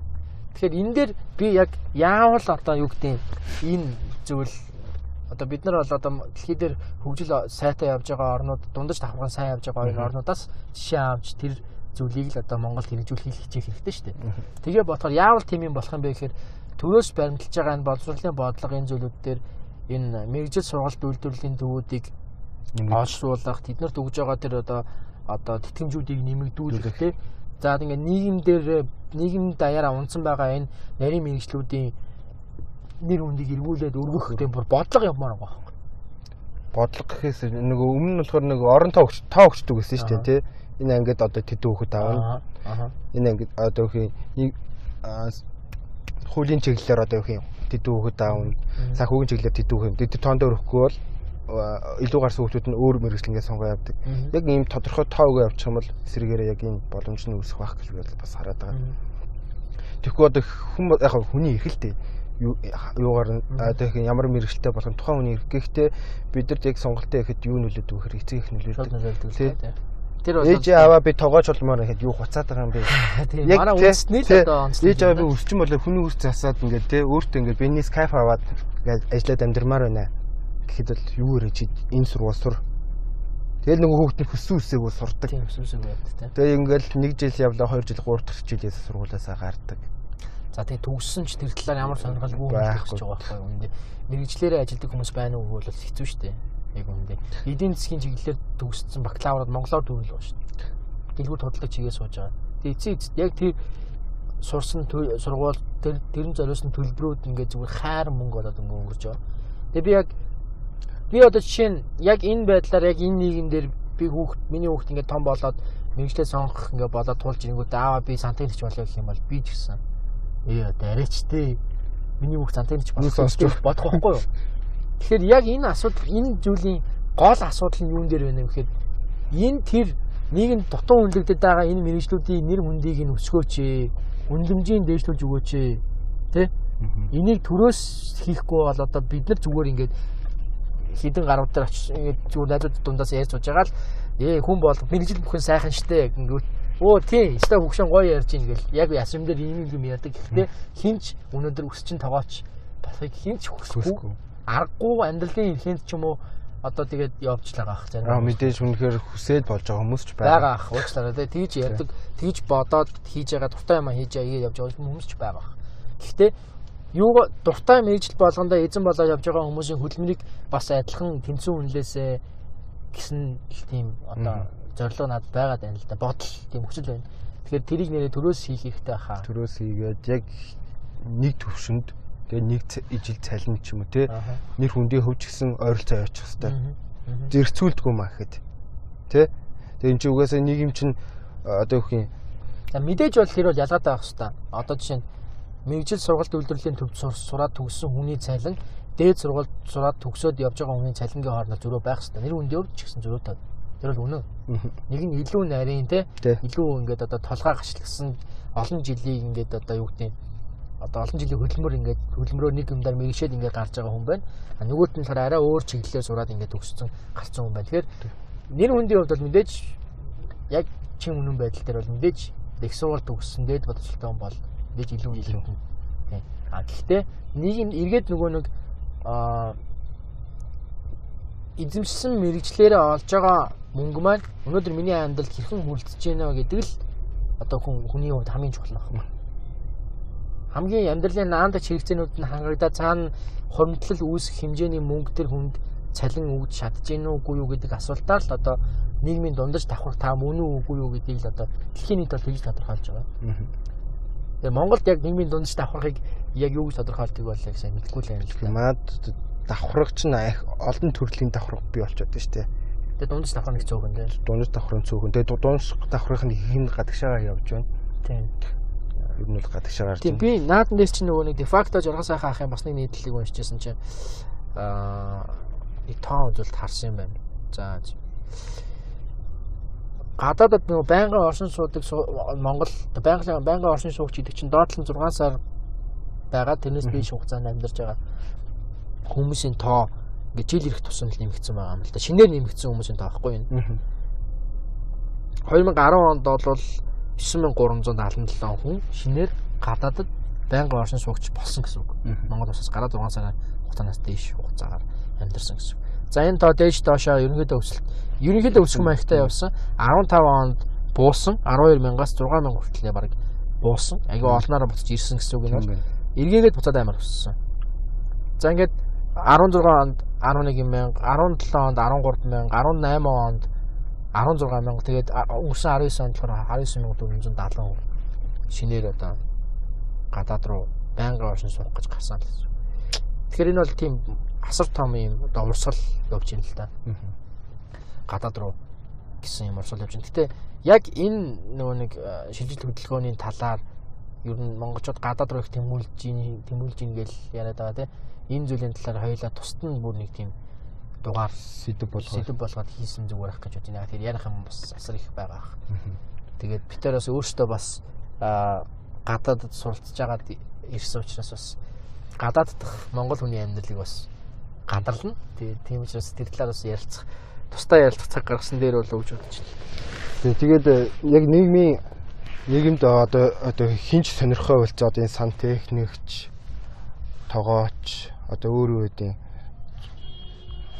Тэгэхээр энэ дээр би яг яавал одоо юу гэдэг энэ зүйл одоо бид нар бол одоо дэлхий дээр хөгжил сайтай явж байгаа орнууд дундаж давхарган сайн явж байгаа энэ орнуудаас жишээ авч тэр зүйлийг л одоо Монголд хэрэгжүүлэх хичээх хэрэгтэй шүү дээ. Тэгээ болохоор яавал тийм юм болох юм бэ гэхээр төрөөс баримталж байгаа энэ боловсролын бодлогын зүйлүүд дээр энэ мэрэгжил сургалт үйлдвэрлэлийн төвүүдийг олшруулах тэднэрт өгж байгаа тэр одоо одоо тэтгэмжүүдийг нэмэгдүүлэх тий За ингээд нийгэм дээр нийгэм даяараа унсан байгаа энэ нарийн мэрэгчлүүдийн нэр үндийг эргүүлээд өргөх тийм бүр бодлого явмаар байгаа байхгүй.
Бодлого гэхээс нөгөө өмнө нь болохоор нөгөө орон тоо өгч тоо өгчдөг гэсэн шүү дээ тий. Энэ ангид одоо тэдүү хөхөд аавна. Энэ ангид одоо хий хуулийн чиглэлээр одоо юм тэдүү хөхөд аавна. Санхүүгийн чиглэлээр тэдүү хөх юм. Тэд тоон дээр өгөхгүй бол илүү гарсан хүмүүс нь өөр мэрэгчлэнгээ сонгоо явдаг. Яг ийм тодорхой тоогоо явуучих юм бол эсрэгээрээ яг энэ боломж нь үүсэх байх гэж би бас хараад байгаа. Тэгэхгүй одоо хүн яг хүний эрхэлтэй юугаар одоо их ямар мэрэгчлээ болох тухайн хүний эрх. Гэхдээ бид нарт яг сонголтоо ихэд юу нөлөөд өгөхөр эцэг их нөлөөд. Тэр бол ээж аваа би тогооч болмоор ихэд юу хуцаад байгаа юм бэ?
Тийм манай үндэсний л одоо
онцлог. Ээж аваа би өсчин болоо хүний үс засаад ингээд те өөртөө ингээд бизнес кайф аваад ингээд ажиллаад амьдрмаар байна. Гэхэд бол юу вэ чи энэ сургууль сур. Тэгэл нөгөө хүүхдийн хүссэн үсээгөө сурдаг.
Тийм хүссэн үсээгөө явдаг те.
Тэгээ ингээд нэг жил явлаа 2 жил 3 дахь жилээс сургуулаасаа гардаг.
За тэгээ төгссөн ч тэр талаар ямар сонирхолгүй байх гэж байгаа байхгүй юм. Мэргэжлэрээ ажилдаг хүмүүс байна уу бол хэцүү шүү дээ яг үүндээ эдийн засгийн чиглэлээр төгссөн бакалаврууд монголоор төвлөл байгаа шүү дээ. Дэлгүүр тодлог чигээ сууж байгаа. Тэгээ эцэг эцэд яг тэр сурсан сургууль тэр тэрэн зориулсан төлбөрүүд ингээд зүгээр хайр мөнгө болоод ингээд өнгөрч байгаа. Тэгээ би яг би одоо жишээ нь яг энэ байдлаар яг энэ нийгэм дээр би хүүхд миний хүүхд ингээд том болоод мэрэгчлээ сонгох ингээд болоод тулж ирэнгүүт аава би сантехникч болоо гэх юм бол би ч гэсэн ээ дараач тээ миний хүүхд сантехникч болох бодох байхгүй юу? Тэгэхээр яг энэ асуудал энэ зүйлийн гол асуудал нь юун дээр байна вэ гэхээр энэ тэр нийгэм дутуу үнэлэгдэт байгаа энэ мэрэгжлүүдийн нэр хүндийг нь өсгөөч ээ. Үнэлэмжийн дээшлүүлж өгөөч ээ. Тэ? Энийг төрөөс хийхгүй бол одоо бид нар зүгээр ингээд хідэн гарууд дээр очиж ингээд зүгээр найзууд дундаас ярьж сууж байгаа л ээ хүн бол мэрэгжил бүхэн сайхан штэ ингээд Оо тий, өстой хөгшин гоё ярьж ийн гэл. Яг ясрам дээр ийм юм ярьдаг. Гэхдээ хинч өнөөдөр өсчин тоогооч болохыг хинч хүсэхгүй. Аргагүй амьдралын эрхэнд ч юм уу одоо тэгээд явжлаа gaах зарим.
Аа мэдээж үнэхээр хүсээд болж байгаа хүмүүс ч
байгаа
байгаа.
ах уучлаарай тий. Тэгж ярьдаг, тэгж бодоод хийж байгаа дуртай юм хийж байгаа явж байгаа хүмүүс ч байгаа. Гэхдээ юу дуртай мэрэгжил болгондоо эзэн болоод явж байгаа хүмүүсийн хөдөлмөрийг бас адилхан тэнцүү үнэлээсээ гэсэн тийм одоо зорилго надад байгаа даа л да. Бодол тийм хүсэл байна. Тэгэхээр тэрийг нэрээ төрөөс хийх хэрэгтэй хаа.
Төрөөс хийгээд яг нэг төвшөнд тэгээ нэг ижил цалин ч юм уу те нэр хүндээ хөвжгсөн ойролцоо явуучих хэвээр. Зэрцүүлдэггүй маа гэхэд. Тэ? Тэгээ эн чинь угаасаа нийгэм чинь а, одоо юу юм
За мэдээж бол тэр бол ялгаатай байх хэвээр. Одоо жишээ нь мэрэгжил сургалт үйлдвэрлэлийн төвд сур- сураад төгссөн хүний цалин дээд сургалт сураад төгсөөд явж байгаа хүний цалингийн хооронд зөрөө байх хэвээр. Нэр үндэ ч гэсэн зөрөөтэй. Тэр бол үнэн. Нэг нь илүү нарийн те илүү ингээд одоо толгой гашлагсан олон жилийн ингээд одоо юу гэдэг нь одоо олон жилийн хөдөлмөр ингээд хөдөлмөрөөр нэг юмдаар мэрэгшээд ингээд гарч байгаа хүн байна. А нөгөөт нь болохоор арай өөр чиглэлээр сураад ингээд төгссөн гарцсан хүн байна. Тэгэхээр нэр хүндийн хувьд бол мэдээж яг чин үнэн байдал дээр бол мэдээж их сургууль төгссөн дээд бодолтой хүн бол мэдээж илүү илүү. А гэхдээ нэг юм эргээд нөгөө нэг а эзэмшсэн мэрэгчлэрээ олж байгаа мөнгө маань өнөөдөр миний амьдралд хэрхэн хүрэлцэж байна вэ гэдэг л одоо хүн хүний хувьд хамгийн чухал байна. Хамгийн амьдралын наанд хэрэгцээнүүд нь хангагдаад цаана хуримтлал үүсэх хэмжээний мөнгө төр хүнд цалин өгж чадж гин үгүй юу гэдэг асуултаар л одоо нийгмийн дундаж давхар та мөн үгүй юу гэдгийг л одоо дэлхийн нийт бол тэгж тодорхойлж байгаа. Тэгээ Монголд яг нийгмийн дундаж давхархыг яг юу гэж тодорхойлдог бол яг сайн мэдэхгүй л байна л да.
Маад давхарга чинь их олон төрлийн давхарга бий болчиход байна шүү дээ.
Тэгээ дундаж давхар нэг цөөхөн дээ.
Дундаж давхрын цөөхөн. Тэгээ дундаж давхрын хин гадагшаагаа явж байна.
Тийм.
Ер нь бол гадагшаагаар
Тийм би наадан дээр чинь нөгөө нэг дефакто жаргал сайхан ах юм бас нэг нийтлэлийг уншижсэн чинь аа нэг тоо үзүүлэлт харсан юм байна. За гадаадад нөгөө байнгын оршин суудаг суу- Монгол байнгын байнгын оршин суугч гэдэг чинь доотлон 6 сар байгаа тэрнээс биш хугацаанд амьдарч байгаа хүмүүсийн тоо ингээ жил ирэх тусам л нэмэгдсэн байгаа юм л да. Шинээр нэмэгдсэн хүмүүсийн тоо байхгүй юу?
Мгм.
2010 онд бол 9377 хүн шинээр гадаадад байнгын оршин суугч болсон гэсэн үг. Монгол улсаас гараад 6 сарын хугацаанаас дээш хугацаагаар амьдарсан гэсэн. үг. За энэ тоо дээш доошоо ерөнхийдөө өсөлт ерөнхийдөө өсөх маягтай явсан 15 онд буусан 12 мянгаас 6 мянга хүртэл баг буусан. Аягүй олноор буцаж ирсэн гэсэн үг
байна.
эргээгээд буцаад амар өссөн. За ингээд 16 онд 11 мянга, 17 онд 13 мянга, 18 онд 16 мянга тэгээд а- өнгөрсөн 19 онд болохоор 99470 шинээр одоо гадаад руу байнгын оршин суух гэж гарсан л гэсэн. Тэгэхээр энэ бол тийм асар том юм одоо урсгал явж байна л да. Гадаад руу гэсэн юм урсгал явж байна. Гэтэ яг энэ нөгөө нэг шилжилт хөдөлгөөний талаар ер нь монголчууд гадаад руу их тэмүүлж ийн тэмүүлж ийн гэл яриад байгаа тийм. Энэ зүйлийн талаар хоёулаа тусад нь бүр нэг тийм дугаар
Сэдв болгоо.
сэдв болгоод хийсэн зүгээр ах гэж байна. Тэгэхээр ярих юм бас асар их байгаа. Тэгээд бид нар бас өөрсдөө бас аа, гадаадд суралцж байгаад ирсэн учраас бас гадаад дахь монгол хүний амьдралыг бас гадарлна. Тэгээд тийм учраас тэр талаар бас ярилцах тусдаа ярилцах цаг гаргасан дээр бол өгч бодож байна.
Тэгээ тэгээд э, яг нийгмийн нийгэмд одоо одоо хинч сонирхоо болцоо одоо энэ сан техникч тогооч одоо өөр өөр үеийн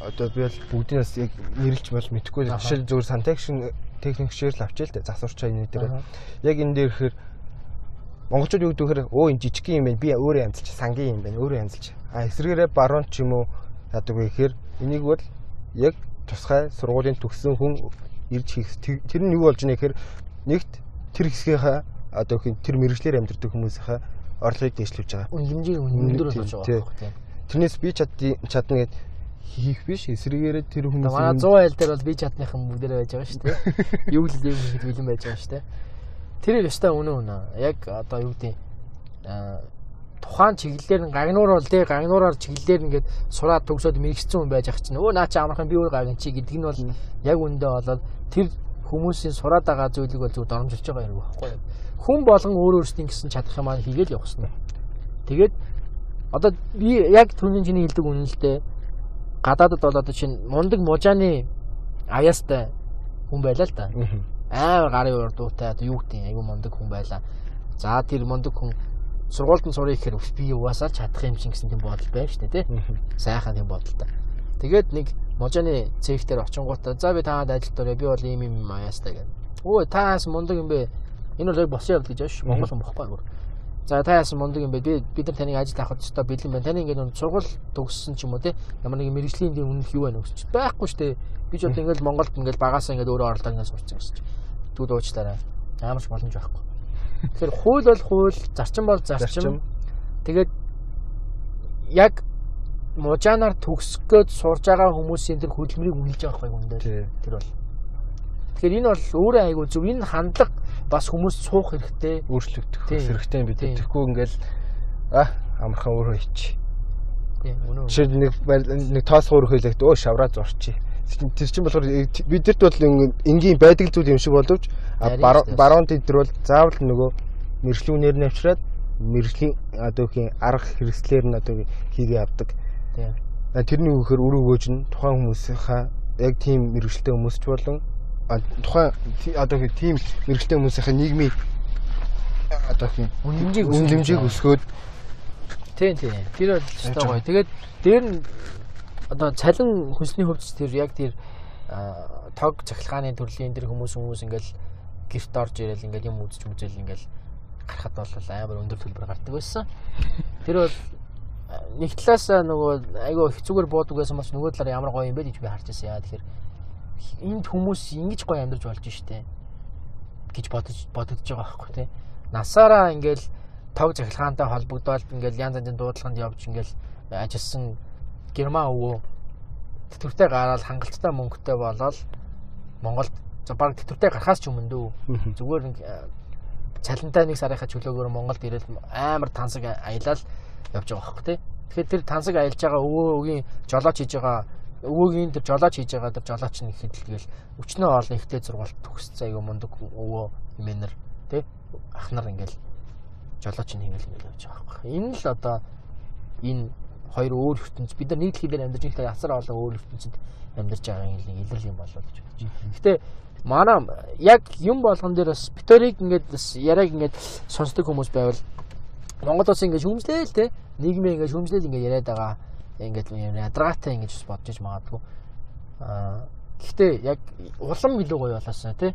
одоо би бол бүгдээс яг нэрлж бол мэдэхгүй жишээл зөвхөн сан техник техникчээр л авчээ л дээ засварчаа энэ дээр. Яг энэ дээр ихээр монголчууд юу гэдэг вэ өө энэ жижиг юм байна би өөрөө янзлж сангийн юм байна өөрөө янзлж а эсвэргээрээ баруун ч юм уу яадаг вэ гэхээр энийг бол яг тусгай сургуулийн төгссөн хүн ирж хийх тэр нь юу болж байна гэхээр нэгт тэр хэсгийнхаа одоо тэр мэрэгчлэр амьдардаг хүмүүсийнхаа орлогыг дэвшлүүлж байгаа.
Үнэмжийн өндөр болж байгаа байхгүй тийм.
Тэрнээс би чадна гэд хийх биш эсрэгээрээ тэр хүмүүс
манай 100 айл дээр бол би чадныхан бүгдээрээ байж байгаа шүү дээ. Юу л юм хэд бэлэн байж байгаа шүү дээ. Тэр их өстой үнэ. Яг одоо юу гэдэг аа тухайн чиглэлээр нь гагнуур бол тий гагнуураар чиглэлээр ингээд сураад төгсөөд мэрэгчсэн хүн байж ах чинь өө наа чи амархан би өөр гагн чи гэдэг нь бол яг үндэ болоод тэр хүмүүсийн сураад байгаа зүйлийг бол зөв доромжилж байгаа юм байхгүй. Хүн болгон өөр өөрсдийн гэсэн чадах юм аа хийгээл явахсан. Тэгээд одоо би яг түрүүний чиний хэлдэг үнэлтэд гадаадд бол одоо чинь мундаг мужааны аяастай хүн байлаа л да. Амар гарын урдуутай одоо юу гэдэг айгүй мондөг хүн байлаа. За тэр мондөг хүн сургуульд нь сурах гэхээр би угаасаа чадах юм шиг гэсэн тийм бодол байна шүү дээ тий. Сайхан тийм бодолтой. Тэгээд нэг можооны цех дээр очингуудаа за би таад ажилт орё би бол ийм юм аяастай гэнэ. Өө таас мундаг юм бэ? Энэ бол босын явдал гэж ааш Монгол хүн бохгүй гөр. За та яасан мундаг юм бэ? Би бид нар таныг ажил авахд өстой бэлэн байна. Таны ингээд сургууль төгссөн ч юм уу те. Ямар нэгэн мэрэгжлийн дээр үнэх юу байна гэж байхгүй шүү дээ. Би ч бол ингээд Монголд ингээд багасаа ингээд өөрөө оролдоод ингээд сурцсан гэсэн чинь. Тэгвэл уучлаарай. Яамарч боломж байхгүй. Тэгэхээр хууль бол хууль, зарчим бол зарчим. Тэгээд яг мужаанаар төгсгөөд сурж байгаа хүмүүсийн тэр хөдөлмөрийг үнэлж байгаа байхгүй юм дээр. Тэр бол. Тэгэхээр энэ бол өөрөө айгүй зөв. Энэ хандлага бас хүмүүс суух хэрэгтэй.
Өөрчлөгдөх хэрэгтэй юм бид. Тэгэхгүй ингээл а амархан өөрөө ич.
Тийм үнэн.
Жишээ нэг нэг тоос гур хэлэхэд өө шавраа зурчи. Тэр чинь болохоор бидэрт бол энгийн байдаг зүйл юм шиг боловч баруун тедэр бол заавал нөгөө мэрэгжлийн үнээр нь авчираад мэрэгжлийн одоо хин арга хэрэгслэр нь одоо хийгээ авдаг. Тэрний үгээр үр өгөөж нь тухайн хүмүүсийнхаа яг тийм мэрэгжлтэй хүмүүсч болон тухайн одоо тийм мэрэгтэй хүмүүсийн нийгмийн одоо тийм
үнэмжийг
үнэмжийг өсгөөд
тийм тийм тэр бол өстой гоё. Тэгээд дээр нь одоо цалин хүнсний хөвч тэр яг тэр тог цахилгааны төрлийн тэр хүмүүс хүмүүс ингээл гэрт орж ирэл ингээл юм үзэж мүзэл ингээл гарахад бол амар өндөр төлбөр гардаг байсан. Тэр бол нэг талаас нөгөө айгүй их зүгээр буудаг байсан бас нөгөө талаар ямар гоё юм бэ гэж би харж байсан. Яа тэгэхээр энд хүмүүс ингэж гоё амьдарч болж штэ гэж бодож бодогдож байгаа байхгүй тий. Насаараа ингээл тог захилгаантай холбогдоод ингээл янз янзын дуудлаганд явж ингээл ажилласан герман өвөө тэтгэвртэй гараад хангалттай мөнгөтэй болоод Монголд баг тэтгэвртэй гарахаас ч өмнө дөө зүгээр нэг цалинтай нэг сарынхаа чөлөөгөөр Монголд ирэл амар тансаг аялал явж байгаа байхгүй тий. Тэгэхээр тэр тансаг аялж байгаа өвөө өгийн жолооч хийж байгаа өвөөгийн тэр жолооч хийж байгаа тэр жолооч нь хэдэлгээл өчнөө олон ихтэй зургалт төгсцээ аюу мундаг өвөө хэмээнэр тий ах нар ингээл жолооч нь ингээл ингээл явж байгаа байхгүй. Энэ л одоо энэ хоёр өөр ертөнц бид нар нийтлэг дээр амьдарч ихтэй ясар олон өөр ертөнцид амьдарч байгаа юм илэрл юм болоо гэж бодож байна. Гэтэ манай яг юм болгон дээр бас битэрийг ингээд яриаг ингээд сонсдог хүмүүс байвал Монгол улс ингээд шүмжлээл те нийгмийн ингээд шүмжлээл ингээд яриад байгаа ингээд ядаргаатай ингэж бас бодож магадгүй. Аа гэхдээ яг улам илүү гоё болоосаа тий.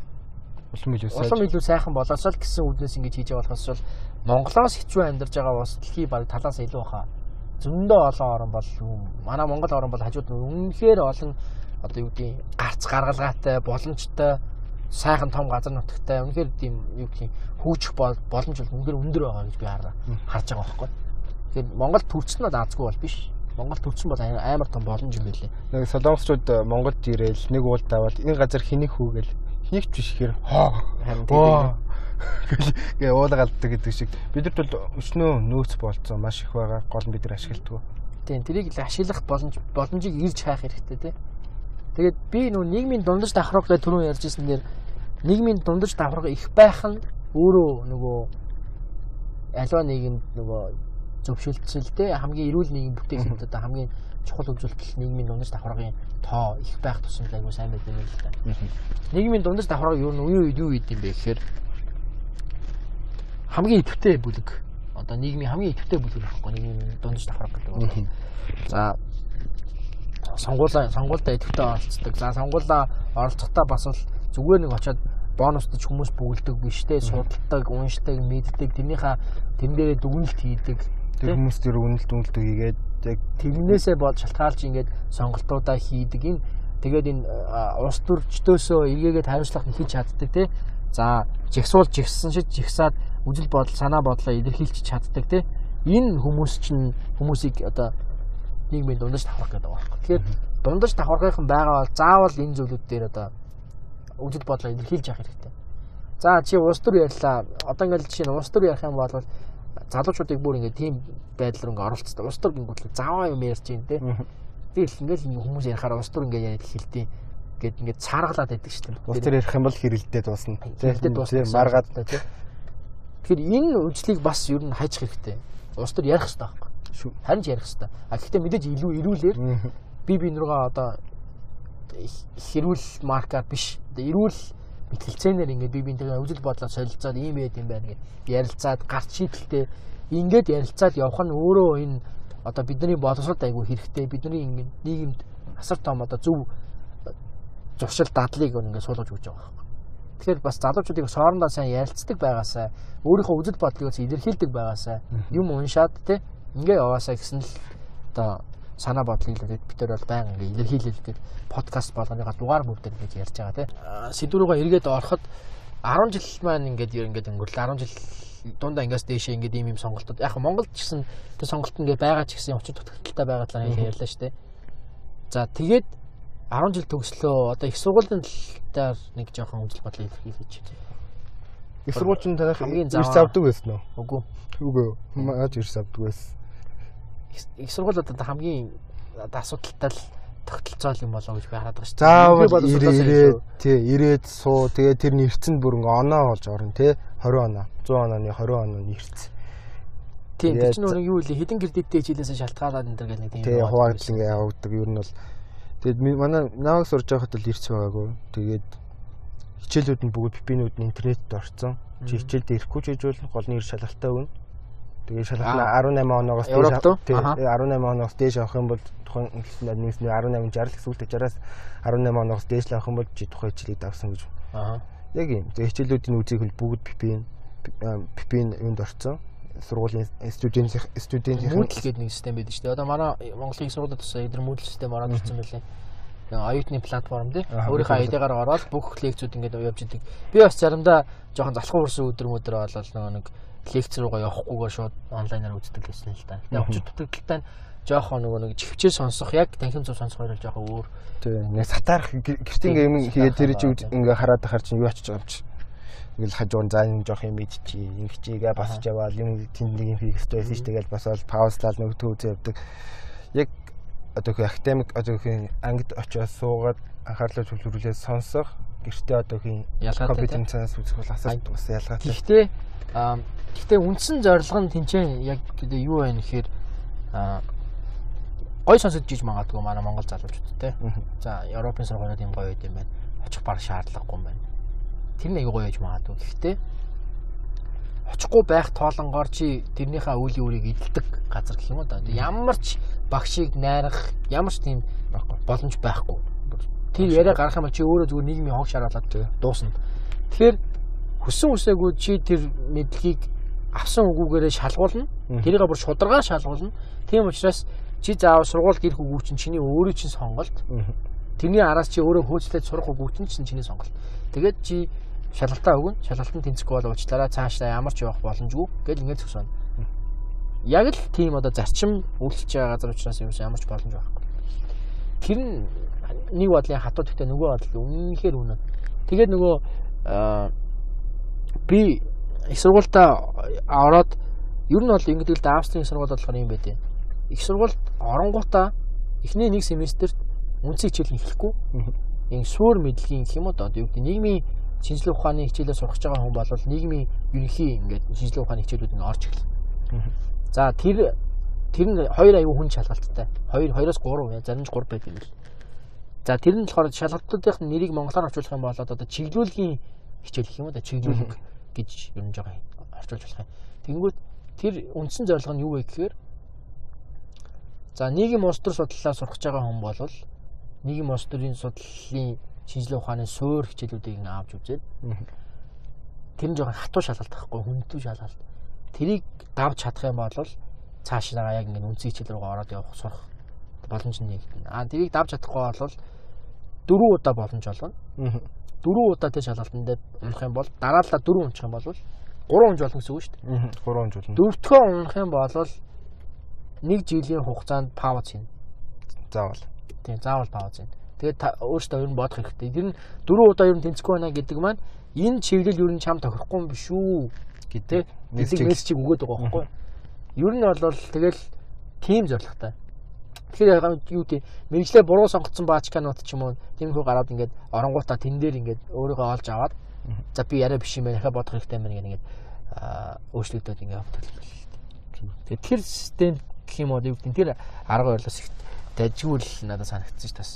Улам илүү сайхан.
Улам илүү сайхан болоосоо л гэсэн үднээс ингэж хийж байгаа болохоос бол Монголоос хичвээ амьдарч байгаа бас дэлхий баг талаас илүү баха. Зөндөө олон орн бол манай Монгол орн бол хажууд нь үнэхээр олон одоо юу гэдгийг гарц гаргалгаатай боломжтой сайхан том газар нутагтай үнэхээр тийм юу гэдгийг хөгжих боломж бол үнэхээр өндөр байгаа гэж би харж байгаа байхгүй. Тэгэхээр Монгол төрсөн нь азгүй бол биш Монгол төрсөн бол амар том боломж юм байлээ.
Нэг солонгосчууд э, Монголд ирээл нэг уул даваад энэ газар хэнийг хүүгээл хнийг ч биш хэр хоо харин тийм гээ уулгалдаг гэдэг шиг бидэрт бол өчнөө нөөц болцсон маш их байгаа гол нь бид нар ашигладаг.
Тийм тэрийг л ашиглах боломж боломжийг ирж хайх хэрэгтэй тий. Тэгээд би нөө нийгмийн дундаж давхраг гэж түрүүн ярьжсэн дээр нийгмийн дундаж давхраг их байх нь өөрөө нөгөө альва нийгэмд нөгөө зөвшөлтсөлтэй хамгийн эрүүл нийгэм бүтээхэд одоо хамгийн чухал үзүүлэлт нийгмийн дундаж давхаргын тоо их байх тусамд айгүй сайн байдаг юм л да. Нийгмийн дундаж давхарга юу нь үе үед юу идэм бэ гэхээр хамгийн идэвхтэй бүлэг. Одоо нийгмийн хамгийн идэвхтэй бүлэг байхгүй нийгмийн дундаж давхарга гэдэг. За сонгуулаа сонгуультай идэвхтэй оролцдог. За сонгуулаа оролцохдоо бас л зүгээр нэг очиод бонустаж хүмүүс бүгддэг биш те судалдаг, уншдаг, мэддэг, тэрнийхээ тэрэн дээрээ дүгнэлт хийдэг
Тэр хүмүүс тэр үнэлт үнэлтөө хийгээд яг
тэрнээсээ бол шалтгаалж ингээд сонголтуудаа хийдэг юм. Тэгээд энэ улс төрчдөөсөө эргээгээд хариуцлага нь хийж чаддаг тий. За жигсуул жигсэн шиг жигсаад үжил бодол санаа бодлоо илэрхийлж чаддаг тий. Энэ хүмүүс чинь хүмүүсийг одоо нийгмийн дундаж давхарах гэдэг байгаа байхгүй. Тэгэхээр дундаж давхархын байгаа бол заавал энэ зүйлүүд дээр одоо үжил бодлоо илэрхийлж явах хэрэгтэй. За чи улс төр ярьлаа. Одоо ингээд жишээ нь улс төр ярих юм бол залуучуудыг бүр ингээд тийм байдал руу ингээд оролцдог. Улс төр гингүүт заваа юм ярьж байна те. Тэгэл ингээд хүмүүс ярихаар улс төр ингээд яриад хэлтий гэд ингээд цааргалаад байдаг шүү дээ.
Улс төр ярих юм бол хэрэлдээ дуусна.
Хэрэлдээ дуусна.
Маргаад
те. Тэгэхээр энэ үжлийг бас ер нь хайчих хэрэгтэй. Улс төр ярих хэрэгтэй байхгүй. Харин ч ярих хэрэгтэй. А гэхдээ мэдээж илүү ирүүлэр би би нургаа одоо хэрүүл маркаар биш. Эрүүл мэтгэлцээнээр ингээд би бинтэйгээ үзэл бодлоо солилцоод ийм байд юм байна гэж ярилцаад гарч шийдэлтэй. Ингээд ярилцаад явах нь өөрөө энэ одоо бидний боловсрол айгүй хэрэгтэй. Бидний ингээд нийгэмд асар том одоо зөв зуршил дадлыг ингээд суулгаж өгч байгаа байхгүй. Тэгэхээр бас залуучуудыг соорондоо сайн ярилцдаг байгаасаа өөрийнхөө үзэл бодлыг илэрхийлдэг байгаасаа юм уншаад те ингээ яваасаа гэсэн л одоо санаа бодлыг л бид нар бол баян ингээ илэрхийлэлгээд подкаст болгоныга дугаар бүрдэр гэж ярьж байгаа те сэдвүүрээ эргээд ороход 10 жил маань ингээд ингээд өнгөрлөө 10 жил дундаа ингээс дээшээ ингээд ийм юм сонголтууд яг Монголд ч гэсэн тэр сонголт ингээ байгаа ч гэсэн учир дутагдaltaй байгаа талаар ярьлаа шүү дээ. За тэгээд 10 жил төгслөө одоо их сургуулийн талаар нэг жоохон үзэл бодлоо илэрхийлж байна.
Их сургуульчин танах
Хамгийн
ирс
заваа.
авдаг байсан уу?
Үгүй.
Үгүй. Яаж ирс авдаг байсан?
Их- сургуулиудад хамгийн одоо асуудалтай л тогтолцоол юм болоо гэж би хараад байгаа шүү
Заавал ирээд тий ирээд суу тэгээ тэр нэрцэнд бүр ингээ оноо болж орно тий 20 оноо 100 онооны 20 оноо нэрц.
Тийм тэр чинь өөрөө юу вэ? Хэдэн кредиттэй хичээлээс шалтгаалаад энэ төр гэх нэг тийм. Юм
хуваагдл ингээ явагддаг ер нь бол тэгээд манай наваг сурж байхад л ирц байгаагүй. Тэгээд хичээлүүд нь бүгд пипинүүд нь интернетд орсон. Чи хичээлд ирэхгүй ч гэж бол гол нэр шалгалтаа өгнө. Тэгээд шалгалт нь
Аа.
18 оноогоос
Европт уу?
тий
Аха.
18 оноогоос дээш авах юм бол тухайн нэгс 18 60 гэсэн үг учраас 18 оноогоос дээш л авах юм бол чи тухайн хичээлийг давсан гэж.
Аа.
Яг юм. Тэгээд хичээлүүдийн үзийг хэл бүгд пипин пипин юунд орсон. Сургуулийн студент студент
Moodle гэдэг нэг систем байдаг шүү дээ. Одоо манай Монголын сургуулиуд тусаа эдгээр Moodle систем ороод ирсэн байлээ. Оюутны платформ тий. Өөрийнхөө. ID-гаар ороод бүх лекцүүд ингээд явж идэг. Би бас заримдаа жоохон залхуу урсан өдөр мөдөр болол нэг лекц руугаа явахгүйгээр шууд онлайнаар үздэг гэсэн л та. Тэгээ очиж дутагдaltaй нь жоохон нөгөө нэг чихвчээ сонсох яг танхим зүг сонсох хоёр жоохон өөр.
Тий. Нэг сатаарах гэр- гэрт ингээ юм хийгээд тэр чи ингээ хараад ахаар чи юу очиж байгаа юм чи. Ингээл хажуун заа юм жоох юм ид чи ингэчигээ басж яваал юм тэнд нэг юм хийх хэрэгтэй байсан ш тэгэл бас бол паузлал нөгтөө үзээ явдаг. Яг одоо хөө академик одоо хөө ангид очиод суугаад анхаарлаа төвлөрүүлээд сонсох гэртээ одоо хөө
Ялгаатай,
компетенцаас үзэх бол асар бас ялгаатай.
Гэхдээ гэхдээ үндсэн зорилго нь тэнцээ яг гэдэг юу вэ гэхээр аа гой сонсож жиж магадгүй манай Монгол залуучууд те. За Европын сургуулиуд юм гоё юм байна. Очих баг шаардлагагүй юм байна. Тэр нэг гоё яж магадгүй. Гэхдээ очихгүй байх тоолонгоор чи тэрнийхээ үеийн үрийг эдэлдэг газар гэх юм уу да. Ямар ч багшийг найрах ямар ч тийм боломж байхгүй. Тэр яриа гарах юм бол чи өөрөө зүгээр нийгмийн хог шаруулаад
Тий.
дуусна. Тэгэхээр хүссэн үсээгүй чи тэр мэдлэгийг авсан үгүйгээрээ шалгуулна. Тэрийг бүр шударгаар шалгуулна. Тийм учраас чи заавал сургуульд ирэх үгүй чинь чиний өөрийн чинь сонголт. Тэрний араас чи өөрөө хөөцлөд сурах үгүй чинь чиний сонголт. Тэгээд чи шалгалтаа өгнө. Шалгалтанд тэнцэхгүй бол уучлаарай цаашдаа ямар ч явах боломжгүй гэж ингэж зөвсөнө. Яг л тийм одоо зарчим үйлчлж байгаа газар учраас ерөөсөө ямар ч боломж байхгүй. Тэр нь нэг бодлын хатуу гэхдээ нөгөө бодол үнэнхээр үнэн. Тэгээд нөгөө би их сургуультаа ороод ер нь бол ингэдэг л да Австрийн сургууль болохоор юм байдیں۔ Их сургуульд оронгуудаа эхний нэг семестрт үнцэн хичээл.
Мгм.
Энэ суур мэдлэгийн гэх юм уу одоо юу гэдэг нийгмийн шинжилгээ ухааны хичээлээ сурах байгаа хүн бол нийгмийн ерөнхий ингээд шинжилгээ ухааны хичээлүүд нь орж эхэлнэ. За тэр тэр нь хоёр аюу хүн шалгалттай. Хоёр хоёроос 3 вэ? Зарим нь 3 байдаг юм л. За тэр нь болохоор шалгалтуудын нэрийг монголоор орчуулах юм бол одоо чиглүүлгийн хичээл гэх юм уу да чиглүүлэг гэж ер нь жоохон орчуулж болох юм. Тэнгүүд тэр үндсэн зорилго нь юу вэ гэхээр за нийгэм улс төр судлалаа сурах гэж байгаа хүн бол нийгэм улс төрийн судлалын шинжилгээ ухааны суур хичээлүүдийг ин авч үзээд тэр нь жоохон хатуу шалгалт байхгүй хүндүү шалгалт. Тэрийг давж чадах юм бол цаашаа яг ингэ үнцэн хичээл рүүгээ ороод явах сурах боломж нь нэгдэнэ. Аа тэрийг давж чадахгүй бол дөрвөн удаа боломж олгоно. Дөрвөн удаа тэр шалгалтанд дээр унах юм бол дараалал дөрвөн унчих юм бол гурван унж болно гэсэн үг шүү дээ.
Мгм. Гурван жил.
Дөрөвдгөө унах юм бол нэг жилийн хугацаанд пауз хийн.
Заавал.
Тийм заавал пауз хийн. Тэгээд өөртөө ер нь бодох хэрэгтэй. Тэр нь дөрвөн удаа ер нь тэнцэхгүй байна гэдэг маань энэ чиглэл ер нь чам тохирохгүй юм биш үү гэдэг нэг мессежийг өгөөд байгаа байхгүй. Ер нь бол тэгэл тийм зоригтой. Тэгэхээр юу гэдэг мэрэгчлээ буруу сонгоцсон баачканууд ч юм уу тиймэрхүү гараад ингээд оронгуудаа тэн дээр ингээд өөрийгөө олж аваад за би яриа биш юм байна дахиад бодох хэрэгтэй юм ингээд аа, өөрчлөлтөд ингээд юм байна. Тэгээд тэр систем гэх юм уу юу гэдэг тэр арга барилаас их дажгүй л надад санагдсан ш тас.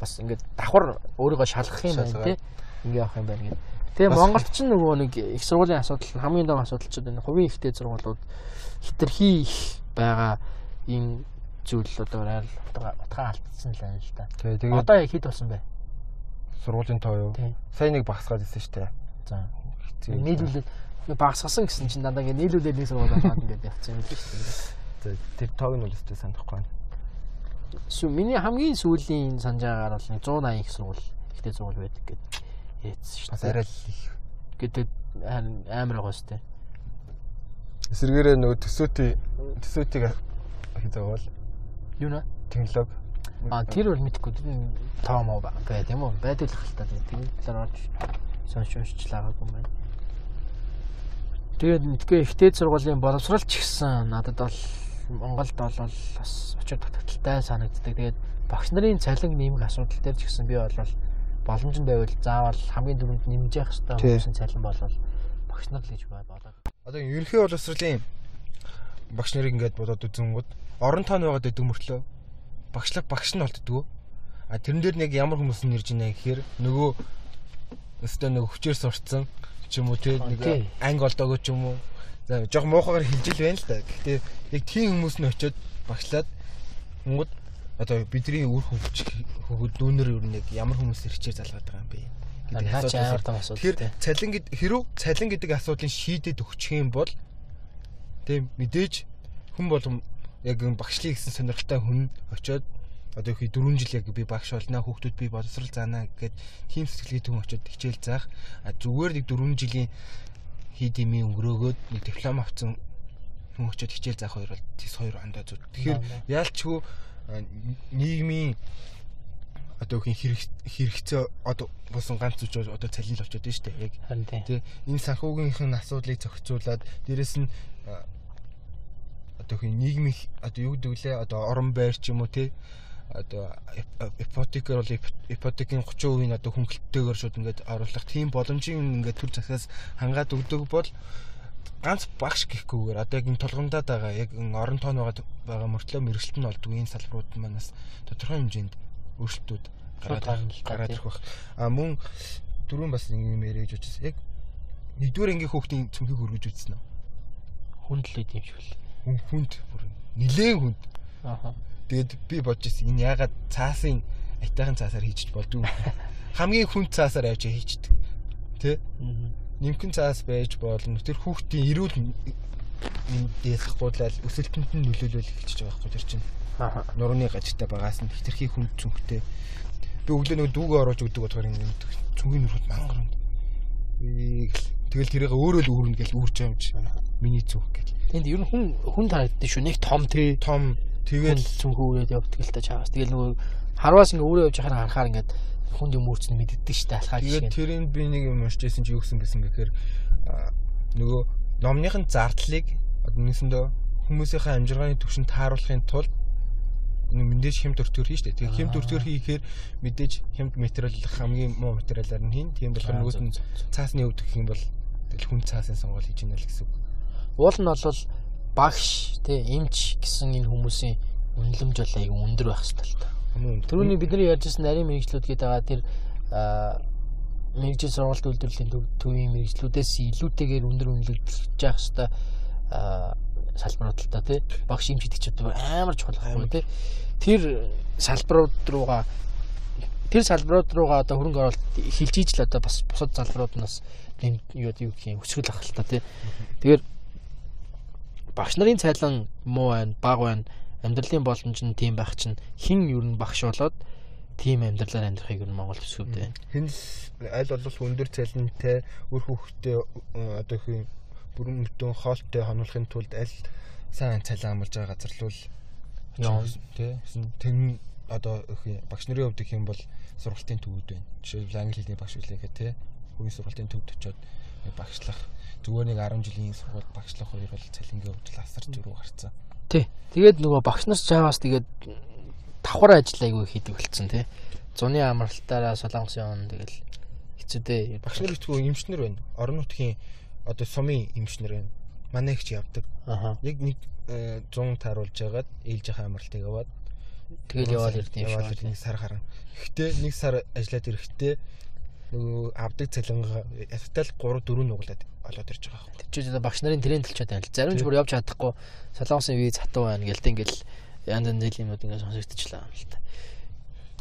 Бас ингээд давхар өөрийгөө шалгах юм байна тий. Ингээ явах юм байна гэдэг. Тэгээ Монголд ч нөгөө нэг их сургуулийн асуудал хамгийн том асуудал ч энэ хувийн ихтэй сургуулиуд хитрхи их байгаа энэ зүйл одоо утгаа алдсан л байна л да.
Тэгээ
Одоо яг хэд болсон бэ?
сургуулийн тоо юу? Сайн нэг багсгаад ирсэн шүү дээ.
За. Нийлүүлээд багсгасан гэсэн чинь дандаа ингээ нийлүүлээд нэг сургууль аваад ингээд явчихсан юм л шүү дээ.
Тэр тоог нь бол өстэй санахгүй байна.
Сүү миний хамгийн сүүлийн санаж байгаагаар бол нэг 180 их сургууль ихтэй сургууль байдаг гэдэг ярьсан шүү
Бас
дээ.
арай л их.
гэдэг амар шүү дээ.
Эсвэргээрээ нөгөө төсөөтий төсөөтийг хийzagвал
Юу нэ?
технологи
А тэр бол мэдхгүй том уу байт юм уу? Байдаг л хальтаа тийм талаар орж сонш уншчлаагааг юм байна. Тэгээд мэдгүй ихтэй сургуулийн боловсрал ч гэсэн надад бол Монголд бол бас очир татгалтай санагддаг. Тэгээд багш нарын цалин нэмэх асуудал дээр ч гэсэн би бол боломж нь байвал заавал хамгийн түрүүнд нэмж явах хэрэгтэй хүмүүс цалин бол багш нар л гэж бодоод.
Одоо ерөнхий боловсролын багш нарыг ингээд бодоод үзэнгүүд орон тоон байгаад байдаг мөртлөө багшлах багш нь болтдгоо. А тэрэн дээр нэг ямар хүмүүс нь ирж байна гэхээр нөгөө өстөө нөгөө хүчээр сурцсан ч юм уу
А,
нэг анги олдоогоо ч юм уу. За жоо муухагаар хэлж ил байна л да. Гэхдээ яг тийм хүмүүс нь очиод багшлаад өнгөд одоо бидний үр хөвч дүүнэр юу нэг ямар хүмүүс ирчээр залгаад байгаа юм бэ? гэдэг
Наа чи
асуудал
амар том асуудал
Тэр цалин гэд хэрв цалин гэдэг асуудлыг шийдэд өгчих юм бол тийм мэдээж хүн болгон яг энэ багшлыг гэсэн сонирхолтой хүн очиод одоо их 4 жил яг би багш болно хүүхдүүд би боловсрал заана гэд тийм сэтгэлгээтэй хүн очиод хичээл заах а зүгээр нэг 4 жилийн хийд имийн өнгөрөөгөөд нэг диплом авсан хүн очиод хичээл заах хоёр бол тийс хоёр ондоо зүг. Тэгэхээр яалчгүй нийгмийн одоо их хэрэг хэрэгцээ одоо болсон ганц зүйл одоо цалин л очиод байна шүү дээ. Яг
тий.
Энэ санхүүгийнхэн асуудлыг зохицуулаад дээрэс нь одоо хин нийгмийн одоо юу гэдэг лээ одоо орон байр ч юм уу те одоо ип- ипотекээр бол ип- ипотекийн 30% нь одоо хөнгөлөлтөөр шууд ингээд оруулах тийм боломжийг ингээд төр засаас хангаад өгдөг бол ганц багш гэхгүйгээр одоо яг энэ толгомдаад байгаа яг орон тоон байгаа байгаа мөртлөө мэрэгчлэлт нь олдгүй энэ салбарууд манаас тодорхой хэмжээнд өөрчлөлтүүд гараад гараад ирэх бах. А мөн дөрөв бас нэг юм ярьж очсон. Яг нэгдүгээр ангийн хүүхдийн цөмхийг хөргөж үзсэн үү?
Хүндлээд юм шиг л.
Хүн хүнд бүр нилээн хүнд.
Аха.
Тэгээд би бодож ирсэн энэ ягаад цаасын айтайхан цаасаар хийж болдгүй. Хамгийн хүнд цаасаар авч хийчдэг. Тэ?
Мгм.
Нимхэн цаас байж болно. Тэр хүүхдийн эрүүл мэндээс гуйлал өсөлтөнд нь нөлөөлөл эхэлж байгаа байхгүй тэр чинь. Нурууны гажигтай багаас нь хитрхи хүнд цүнхтэй. Би өглөө нэг дүүгээ оруулж өгдөг болохоор ингэ цүнхийн нурууд мангар хүнд. Би тэгэл тэрийг өөрөө л үүрнэ гэж байгаа юм чи. Миний цүнх гэж.
Тэнд ер нь хүн хүн харагддаг шүү. Нэг том тий.
Том
Тэгэл үрээд явдаг л та чаас. Тэгэл нөгөө харваас ингээ өөрөө явж байхаар харахаар ингээд хүнд юм үрцэн мэддэж штэ алхаа
Тэгээд
жишээ.
тэрийг би нэг юм уншиж байсан чи юу гэсэн гэсэн гэхээр нөгөө номныхын зардлыг одоо нэгсэндээ хүмүүсийнхээ амжиргааны түвшинд тааруулахын тулд мэдээж хямд өртгөр хийн штэ. Тэгээ
Аа.
өртгөр хийхээр мэдээж хямд материал хамгийн муу материалаар нь хийн. Тийм болохоор
Аа,
нөгөөт нь цаасны өвд гэх юм бол тэгэл хүн цаасын сонгол хийж ийна л гэсэн үг.
Уул нь бол багш тий эмч гэсэн энэ хүмүүсийн үнэлэмж бол аяг өндөр байх хэрэгтэй л та.
Мөн
Төрөний бидний ярьжсэн нарийн мэрэгчлүүд гэдэг байгаа тэр мэрэгжил сургалт үйлдвэрлэлийн төв- төвийн мэрэгчлүүдээс илүүтэйгээр өндөр үнэлэгдэж явах хэрэгтэй аа, салбарууд л та тий. Багш чинь бүр амар чухал байхгүй тий. Тэр салбарууд руугаа тэр салбарууд руугаа одоо хөрөнгө оруулалт хилж ийж л одоо бас бусад салбарууд нь бас юм юу гэх юм өсгөл ах л та тий. Тэгэхээр багш нарын цайлан муу байна баг байна. Амьдралын боломж нь тийм байх чинь хэн юу н багш болоод тийм амьдралаар амьдрахыг юу н Монгол төсөвд байна.
хэн аль болох өндөр цалинтай үр хөвгтэй одоо их бүрэн мөтөн хоолтой хонуулахын тулд аль сайн цалин амлаж байгаа газар л
Яа.
тий тэн одоо багш нарын хувьд гэх юм бол сургалтын төвүүд байна. Жишээлбэл англи хэлний багш үлээгээ тий хувийн сургалтын төвд очиод багшлах зүгээр нэг 10 жилийн сургалт багшлах хоёр бол цалингийн хувьд асар зүрүү гарцсан.
Тий. Тэгээд нөгөө багш нар чаавас тэгээд давхар ажил айгүй хийдэг болцсон тий. Зуны амралтаараа солонгосын он тэгэл хэцүүдээ
Багш нар битгүү эмчнэр байна. Орон нутгийн одоо сумын эмчнэр байна. Манай их ч явдаг.
аха
Яг нэг э, 100 тааруулж ягаад ээлжийнхээ амралтыг яваад
тэгэл яваал ирд юм
яваад
шиг
нэг сар харан. Гэхдээ нэг сар ажиллаад ирэхдээ нөгөө авдаг цалингаа яттай л 3 4 нуглаад олоод ирж байгаа юм.
Тэр чинь одоо багш нарын тренд болчиход байна л. Зарим ч бүр явж чадахгүй солонгосын виз хатуу байна гэлтэй ингээл янз янз юмуд ингээд сонсогдчихлаа юм л та.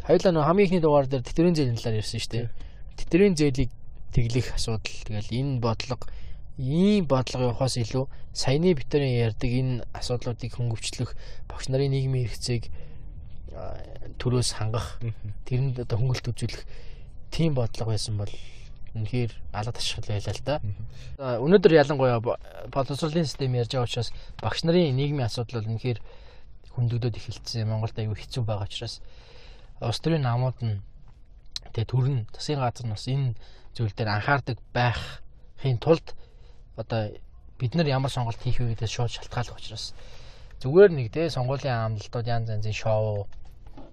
Хоёулаа нөгөө хамгийн ихний дугаар дээр тэтгэврийн зээлийн талаар ярьсан шүү дээ. Тэтгэврийн зээлийг тэглэх асуудал тэгэл энэ бодлого ийм бодлого явахаас илүү саяны битэрийн ярьдаг энэ асуудлуудыг хөнгөвчлөх багш нарын нийгмийн хэрэгцээг төрөөс хангах тэрэнд одоо хөнгөлт үзүүлэх тийм бодлого байсан бол үнэхээр алга ташхал байлаа л да. Өнөөдөр ялангуяа боловсролын систем ярьж байгаа учраас багш нарын нийгмийн асуудал бол үнэхээр хөндөгдөд эхэлсэн. Монголд аюу хэцүү байгаа учраас улс төрийн намууд нь тэгээ төрн засгийн газар нь бас энэ зүйл дээр анхаардаг байхын тулд одоо бид нар ямар сонголт хийх вэ гэдээ шууд шалтгааллах учраас зүгээр нэг те сонгуулийн амлалтууд янз янзын шоу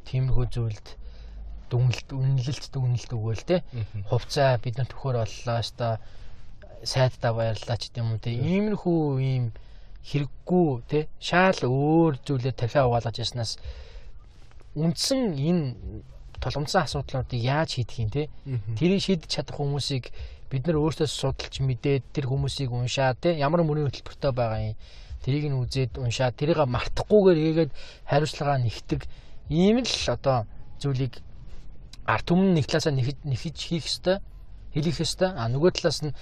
тиймэрхүү зүйлд дүнэлт үнэлэлт дүнэлт өгөөл те. Хувцаа бид нар төхөр боллоо өста сайддаа баярлаа ч гэдэм үү те. Иймэрхүү ийм хэрэггүй те шаал өөр зүйлээр тархиа угаалгаж яснаас үндсэн энэ толгомцсон асуудлуудыг яаж шийдэх юм те тэрийг шийдэж чадах хүмүүсийг бид нар өөрсдөө судалж мэдээд тэр хүмүүсийг уншаад те ямар мөрийн хөтөлбөртэй байгаа юм тэрийг нь үзээд уншаад тэрийг мартахгүйгээр хийгээд хариуцлагаа нэгтэг ийм л одоо зүйлийг арт түмэн нэг талаасаа нэхэж хийх ёстой хэлэх ёстой а нөгөө талаас нь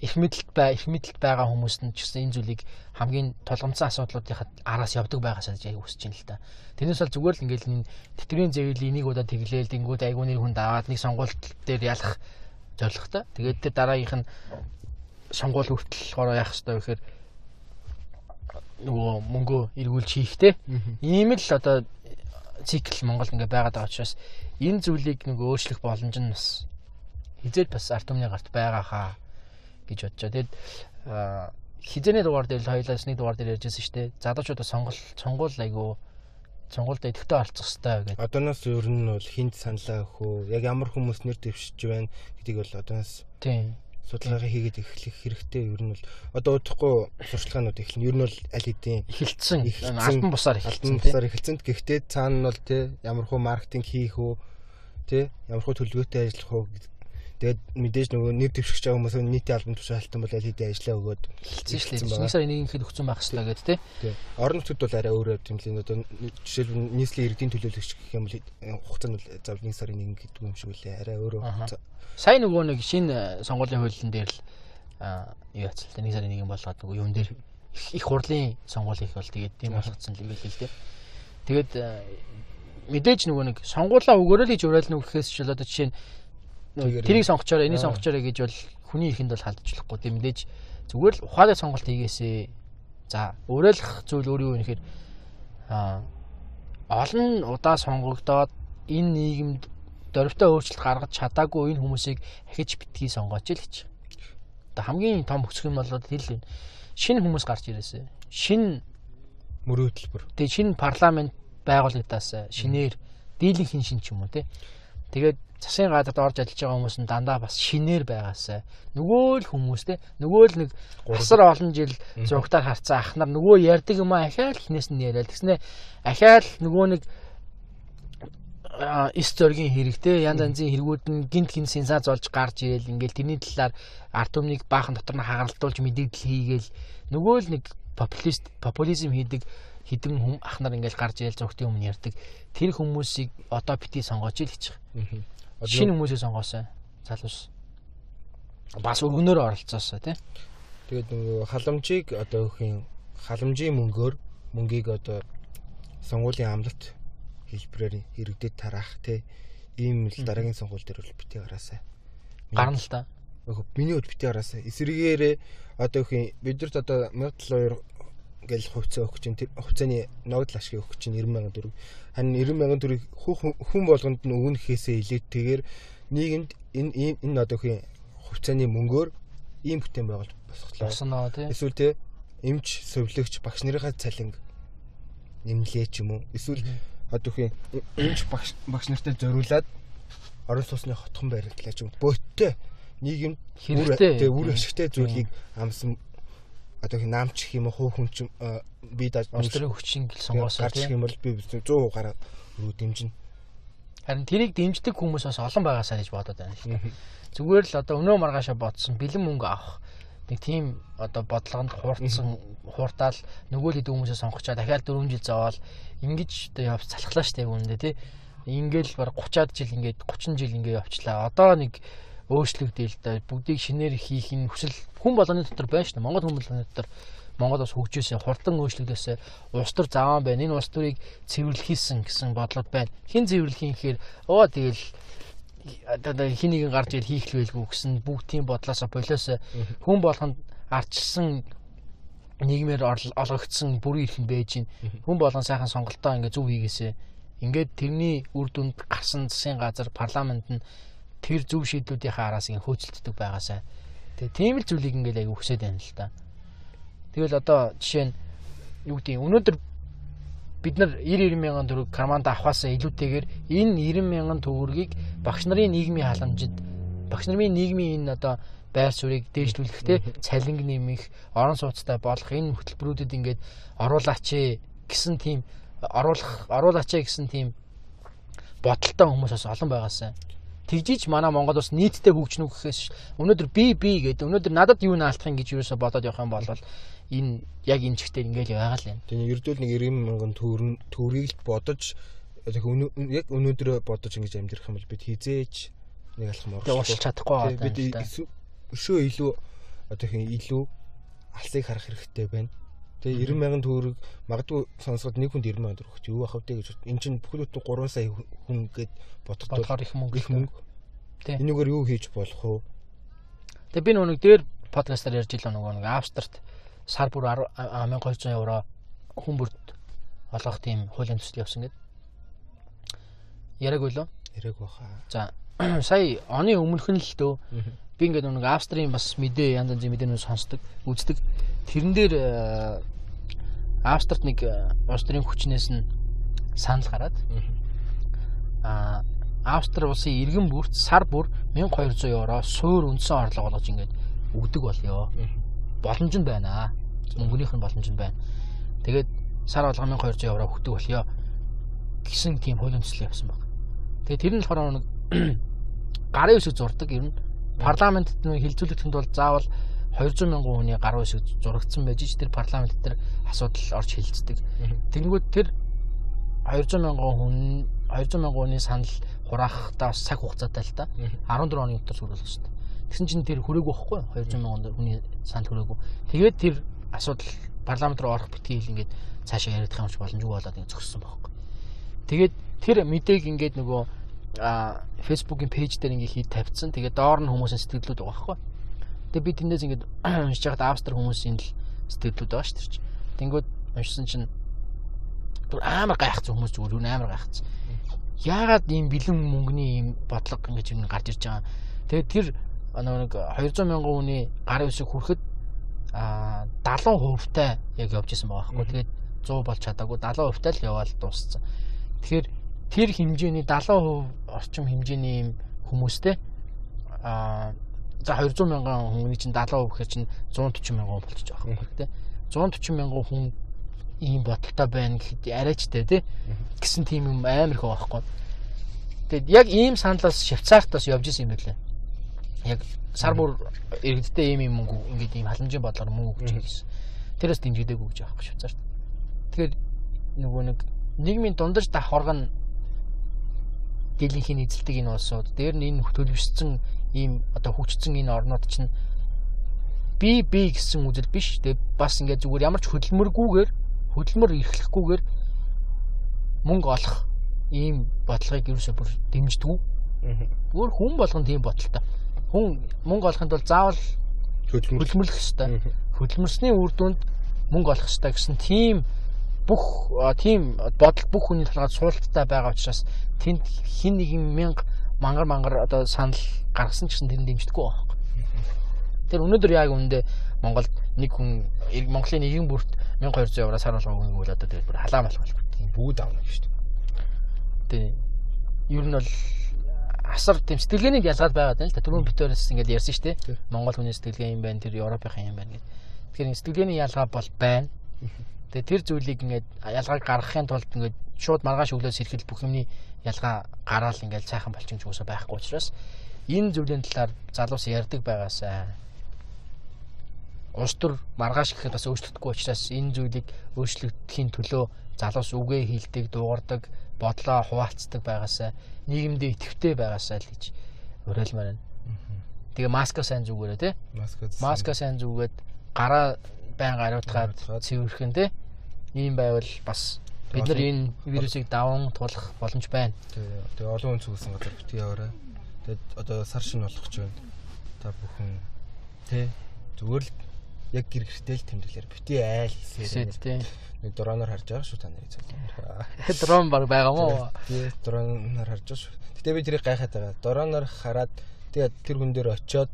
их мэдлэлт бай их мэдлэлт байгаа хүмүүст нь ч гэсэн энэ зүйлийг хамгийн толгомцсон асуудлуудынхаа араас явдаг байгаасаа яг хүсэж байна л та. Тэрнээс бол зүгээр л ингээл энэ тэтгэврийн зэвэл энийг удаа тэглээл тэнгууд айгуу нэр хүнд аваад нэг сонгуульт дээр ялах зорилготой. Тэгээд тэр дараагийнх нь сонгуул хүртэл хороо яах хэрэгтэй гэхээр нөгөө мөнгөө эргүүлж хийхтэй. Ийм л одоо цикл Монголд ингээ байгаад байгаа учраас энэ зүйлийг нэг өөрчлөх боломж нь бас хизээд бас арт түмний гарт байгаа хаа гэж бодож байгаа. Тэгэд хизээний дугаар дээр хоёлаас нэг дугаар дээр ярьжсэн шүү дээ. Залуучуудаа сонгол сонгуул айгу сонгуульд идэвхтэй оролцох хэрэгтэй гэдэг.
Одооноос ер нь бол хинт саналаа өгөх үү? Яг ямар хүмүүс нэр дэвшиж байна гэдгийг бол одооноос
тийм
судалгаа хийгээд эхлэх хэрэгтэй. Ер нь бол одоо удахгүй сурчлагынууд эхэлнэ. Ер нь бол аль хэдийн
эхэлсэн. Альбан бусаар
эхэлсэн. Бусаар эхэлсэн. Гэхдээ цаана нь бол тий ямар хуу маркетинг хийх үү? Тий ямар хуу төлөвлөгөөтэй ажиллах уу Тэгээд мэдээж нөгөө нэр дэвшигч байгаа хүмүүс нийтийн албан тушаалтан бол аль хэдийн ажиллаа өгөөд
шүү дээ. Нэг сарын нэг ихэд өгсөн байх хэрэгтэй гэдэг тий.
Тий. Орон нутгад бол арай өөрөө юм л одоо жишээлбэл нийслэлийн иргэдийн төлөөлөгч гэх юм бол хугацаанд бол заавал нэг сарын нэг гэдэг юм шиг үлээ. Арай өөрөө хугацаа.
Сайн нөгөө нэг шинэ сонгуулийн хуулиан дээр л юу тий нэг сарын нэг болгоод нөгөө юун дээр их хурлын сонгуул их бол тэгээд тийм болгоцсон л юм байл л дээ. Тэгээд мэдээж нөгөө нэг сонгуулаа өгөөрэй гэж уриална гэхээс ч одоо жишээ нь тэрийг сонгочоорой, энийг сонгочоорой гэж бол хүний ихэнд бол халдчихлахгүй тийм мэдээж зүгээр л ухаалаг сонголт хийгээсээ. За, уриалах зүйл өөр юу вэ гэхээр а олон удаа сонгогдоод энэ нийгэмд дөрвтэй өөрчлөлт гаргаж чадаагүй энэ хүмүүсийг ахиж битгий сонгооч л гэж. Одоо хамгийн том өсөх юм бол хэл шинэ хүмүүс гарч ирээсэ. Шинэ
мөрөө хөтөлбөр.
Тэгээ шинэ парламент байгуулагдаас шинээр дийлэнх хин шин ч юм уу те. Тэгээд засгийн газарт орж ажиллаж байгаа хүмүүс нь дандаа бас шинээр байгаасаа. Нөгөө л хүмүүс те нөгөө л нэг асар олон жил зургатаар харцсан. Ах нар нөгөө ярьдаг юм аа ахаал хинээс нь яриад. Тэгснэ ахаал нөгөө нэг эс зоргийн хэрэгтэй янз янзын хэрэгүүд нь гинт гин сенсац олж гарч ирээл. Ингээл тэрний талаар арт түмнийг баахан дотор нь хагаралтуулж мэдээлэл хийгээл. Нөгөө л нэг популист популизм хийдэг хідэн хүм ах нар ингээл гарч ирээл зургтын өмнө ярьдаг тэр хүмүүсийг одоо бити сонгооч л гэж байгаа. Шинэ хүмүүсээ сонгоосон. Залуус. Бас өргөнөөр оролцоосоо тий.
Тэгээд нөгөө халамжийг одоо юм халамжийн мөнгөөр мөнгийг одоо сонгуулийн амлалт хэлбэрээр иргэдэд тараах тий ийм л дараагийн сонгуул дээр бол бити гараасаа.
Гарна л та.
Миний хувьд бити гараасаа. Эсвэргээрээ одоо юм бидэрт одоо 1702 гэл хувьцаа өгөх чинь тэр хувьцааны ногдол ашиг өгөх чинь 90000 төгрөг харин 90000 төгрөгийг хүн болгонд нь өгнөхөөсөө илүүтэйгээр нийгэмд энэ энэ одоо хин хувьцааны мөнгөөр ийм бүтээн байгуулж босголоо.
Босноо тий.
Эсвэл тий эмч, сувлэгч, багш нарынхаа цалинг нэмлээ ч юм уу. Эсвэл одоо хин эмч багш багш нартай зориулаад орон сууцны хотхон барилдлаа ч юм уу. Бөттэй нийгэмд
хэрэгтэй
үр ашигтай зүйлийг амсан одоо хин наамч гэх юм уу хуу хүн ч би
даж өстрийн хүчин гэл сонгоосоо
тийм бол би 100% гараад руу дэмжинэ.
Харин тэрийг дэмждэг хүмүүс бас олон байгаасаа гэж бодоод байна шүү дээ. Зүгээр л одоо өнөө маргаашаа бодсон бэлэн мөнгө авах нэг тийм одоо бодлогонд хуурцсан хууртаал нөгөө л хэдэн хүмүүсээ сонгочаа дахиад 4 жил зовоол ингэж одоо явж салхлаа штэ үүндээ тий. Ингээл баг 30-аад жил ингээд 30 жил ингээд явчлаа. Одоо нэг өөрчлөгдөөл да бүгдийг шинээр хийх нь хүсэл хүн болгоны дотор байна шүү дээ. Монгол хүн болгоны дотор Монгол бас хөгжөөсөө хурдан өөрчлөгдөөсөө улс төр заваан байна. Энэ улс төрийг цэвэрлэхийсэн гэсэн бодлоод байна. Хин цэвэрлэхийн гэхээр оо тэгэл одоо хин нэгэн гарч ил хийх л байлгүй гэсэн бүгд тийм бодлоосоо болоосоо хүн болгонд арчсан нийгмээр олгогдсон бүрийн эрх нь байж гин хүн болгон сайхан сонголтоо ингээ зөв хийгээсэ ингээд тэрний үр дүнд гарсан засгийн газар парламент нь тэр зөв шийдлүүдийнхээ араас ингээ хөөцөлддөг байгаасаа тэгээ тийм л зүйлийг ингээ аяг өгсөд байна л та. Тэгэл одоо жишээ нь юу гэдэг өнөөдөр бид нар 90 90 мянган төгрөг карманд авахаасаа илүүтэйгээр энэ 90 мянган төгрөгийг багш нарын нийгмийн халамжид багш нарын нийгмийн энэ одоо байр суурийг дээшлүүлэхдээ цалинг нэмэх, орон сууцтай болох энэ хөтөлбөрүүдэд ингээд оруулаач гэсэн тийм оруулах оруулаач гэсэн тийм бодолтой хүмүүс бас олон байгаасаа тэгжиж манай Монгол бас нийтдээ хөгжнө гэхээс өнөөдөр би би гэдэг өнөөдөр надад юу наалтах юм гэж юусоо бодоод явах юм бол энэ яг энэ чигтээ ингээл байгаа л юм.
Тэгээ ердөө нэг 90 мянган төгрөн төгрийг л бодож яг өнөөдөр бодож ингэж амьдрах юм бол бид хизээч нэг алхам
орох. Тэгээ уушлах чадахгүй
байгаа. Бид өшөө илүү одоо хин илүү алсыг харах хэрэгтэй байна. Тэгээ 90 мянган төгрөг магадгүй сонсоход нэг хүнд 90 мянган төгрөг юу авах вэ гэж эн чинь бүхэл бүтэн 3 сая хүн гэд
бодоход их мөнгө
их мөнгө. Энэгээр юу хийж болох вэ?
Тэгээ би нэг дээр подкастаар ярьж илаа нөгөө нэг Австрт сар бүр 1200 евро хүн бүрт олгох тийм хуулийн төсөл явсан гэдэг. Яраг үлээ?
Яраг баха.
За сая оны өмнөх нь л дөө би ингээд нэг Австрийн бас мэдээ янз янзын мэдээнүүд сонсдог, үздэг. Тэрэн дээр Австрт нэг э, улс төрийн хүчнээс нь санал гараад аа Австри улсын иргэн бүрт сар бүр 1200 евро суур үндсэн орлого болгож ингээд өгдөг болёо боломж нь байна. Мөнгөнийх нь боломж нь байна. Тэгээд сар болгон 1200 евро өгдөг болёо гэсэн тийм хуулийн төсөл явсан баг. Тэгээд тэр нь болохоор нэг гарын үсэг зурдаг ер нь парламентэд нэг хилцүүлэгдэхэд бол заавал 200 мянган хүний гарын үсэг зурагдсан байж ч тэр парламент дээр асуудал орж хилцдэг. Тэгэнгүүт тэр 200 мянган хүн 200 мянган хүний санал хураахтаа бас цаг хугацаатай л та 14 оны дотор сүрүүлэх хэрэгтэй. Тэгсэн чинь тэр хүрээгүй байхгүй 200 мянган хүний санал хүрээгүй. Тэгээд тэр асуудал парламент руу орох битгий ингээд цаашаа яриадах юмч боломжгүй болоод ингэ зогссон байхгүй. Тэгээд тэр мэдээг ингээд нөгөө а фэйсбүүкийн пэйж дээр ингээ хийж тавьчихсан. Тэгээд доор нь хүмүүсийн сэтгэлдлүүд байгаа байхгүй. Тэгээд би тэндээс ингээд уншиж байхад австр хүмүүсийн л сэтгэлдлүүд байгаа шүү дээ. Тэнгүүд уншсан чинь бүр амар гайхацсан хүмүүс зүгээр юу амар гайхацсан. Яагаад ийм бэлэн мөнгөний ийм бодлого ингэж юм гарч ирж байгаа. Тэгээд тэр нэг 200 мянган хүний гарын үсэг хүрэхэд а 70% тай яг явж исэн байгаа байхгүй. Тэгээд 100 болж чадаагүй 70% тай л яваал дууссан. Тэгэхээр тэр хэмжээний 70% орчим хэмжээний юм хүмүүстэй а за 200 мянган хүний чинь 70% гэхээр чинь 140 мянган болчих жоох юм байна тий. 140 мянган хүн ийм бодолтой байна гэхэд арайчтай тий гэсэн тийм юм амар их байхгүй. Тэгэд яг ийм саналаас Швейцартаас явж исэн юм байлаа яг сар бүр иргэдтэй ийм юм мөнгө ингээд ийм халамжийн бодлоор мөнгө өгч гэсэн. Тэрээс дэмжигдээгүй гэж аахгүй Швейцарт. Тэгэхээр нөгөө нэг нийгмийн дундаж давхарган дийлэнхийн эзэлдэг энэ улсууд дээр нь энэ төлөвшсөн ийм одоо хүчсэн энэ орнууд чинь би би гэсэн үзэл биш. Тэгээ бас ингээд зүгээр ямар ч хөдөлмөргүйгээр хөдөлмөр эрхлэхгүйгээр мөнгө олох ийм бодлогыг ерөөсөө бүр дэмждэг. Зүгээр хүн болгон тийм бодолтой хүн мөнгө олохын тулд заавал хөдөлмөрлөх ёстой. Хөдөлмөрсний үр дүнд мөнгө олох ёстой гэсэн тийм бүх тийм бодол бүх хүний талаар суулттай байгаа учраас тэнд хин нэгэн мянга мангар мангар одоо санал гаргасан ч гэсэн тэр дэмждэггүй байхгүй. Тэр өнөөдөр яг үүндээ Монголд нэг хүн Монголын нэгэн бүрт 1200 евро сар болгоо бол одоо тэр бүр халаам болох
тийм бүгд авна гэж шүү
дээ. Тэ ер нь бол асар тийм сэтгэлгээний ялгаад байгаад байна л та. Түрүүн битүүрээс ингээд ярьсан шүү дээ. Монгол хүний сэтгэлгээ юм байна, тэр Европын юм байна гэдэг. Тэгэхээр сэтгэлгээний ялгаа бол байна. Тэгээ тэр зүйлийг ингээд ялгааг гаргахын тулд ингээд шууд маргааш өглөөс ирэхэд бүх юмний ялгаа гараал ингээд цайхан болчих юм уусаа байхгүй учраас энэ зүйлийн талаар залуус ярьдаг байгаасаа улс төр маргааш гэхэд бас өөрчлөгдөхгүй учраас энэ зүйлийг өөрчлөгдөхийн төлөө залуус үгээ хийлдэг, дуугардаг, бодлоо хуваалцдаг байгаасаа нийгэмдээ идэвхтэй байгаасаа л гэж уриалмаар байна. Тэгээ маска сайн зүгээрээ тий.
Маска
сайн зүгээд гараа байн Гаруудгаад. цэвэрхэн тий. Ийм байвал бас бид нар энэ вирусыг даван тулах боломж байна.
Тэгээ олон хүн зүгсэн газар битгий яваарай. Тэгээд одоо сар шин болох ч байна. Та бүхэн тий зүгээр л яг гэр гэртэл л тэмдэглэр битгий айл хийсээр
тий.
нэг дроноор харж байгаа шүү та нарын цаа.
Дрон баг байгаа мó.
Тий дроноор харж байгаа шүү. Гэтэ би тэрийг гайхаад байгаа. Дроноор хараад тэгээд тэр хүн дээр очиод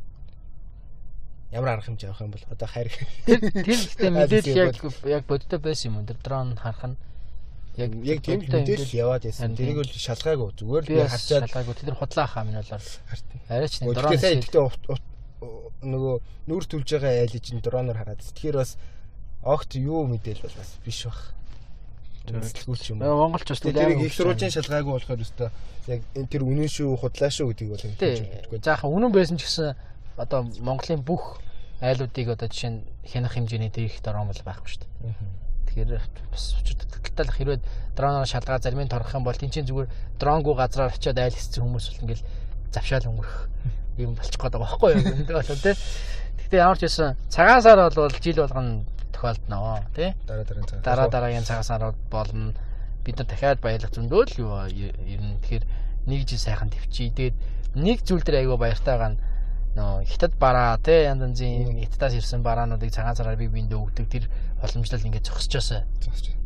ямар арга хэмжээ авах юм бол одоо хайр
Тэр ихтэй мэдээлэл яг яг бодтой байсан юм уу? Тэр дрон харах нь яг
яг тийм л мэдээлэл яваад байсан. Тэрийг бол шалгаагүй зүгээр л
би
харчаад
шалгаагүй тэр худлаа хаа минь болоор арайч нэг дрон
ихтэй нөгөө нүр түлж байгаа айлыг чинь дроноор хараад. Тэгэхээр бас огт юу мэдээл бол бас биш бах. Зөвлөлгүй юм?
Монголч бас
Тэр тэрийг их сурвалжийн шалгаагүй болохоор өстой яг энэ тэр үнэн шүү худлаа шүү гэдгийг бол
Тий. Заахан үнэн байсан ч гэсэн одоо Монголын бүх айлуудыг одоо жишээ нь хянах хэмжээний дээрх дрон бол байхгүй шүү дээ. Тэгэхээр бас учиртай л хэрвээ дроноор шалгаа зармын торох юм бол тэнцэн зүгээр дронгуу газраар очиод айл хийсэн хүмүүс бол ингээл завшаал өнгөрөх юм болчих гээд байгаа байхгүй юу? Энд бол тий. Гэтэ ямар ч байсан цагаан сар бол жил болгоно тохиолдноо тий.
Дараа дараа цаг.
Дараа дараагийн цагаан сарууд болно. Бид нар дахиад баялах зөндөө л юу ер нь тэгэхээр нэг жил сайхан төвчий. Тэгээд нэг зүйл дээр айгүй баяртай байгаа нь нөө хятад бараа тий янз янзын хятадаас ирсэн бараануудыг цагаан сараар бие биендээ өгдөг тэр боломжлол ингээд зогсчихоосаа.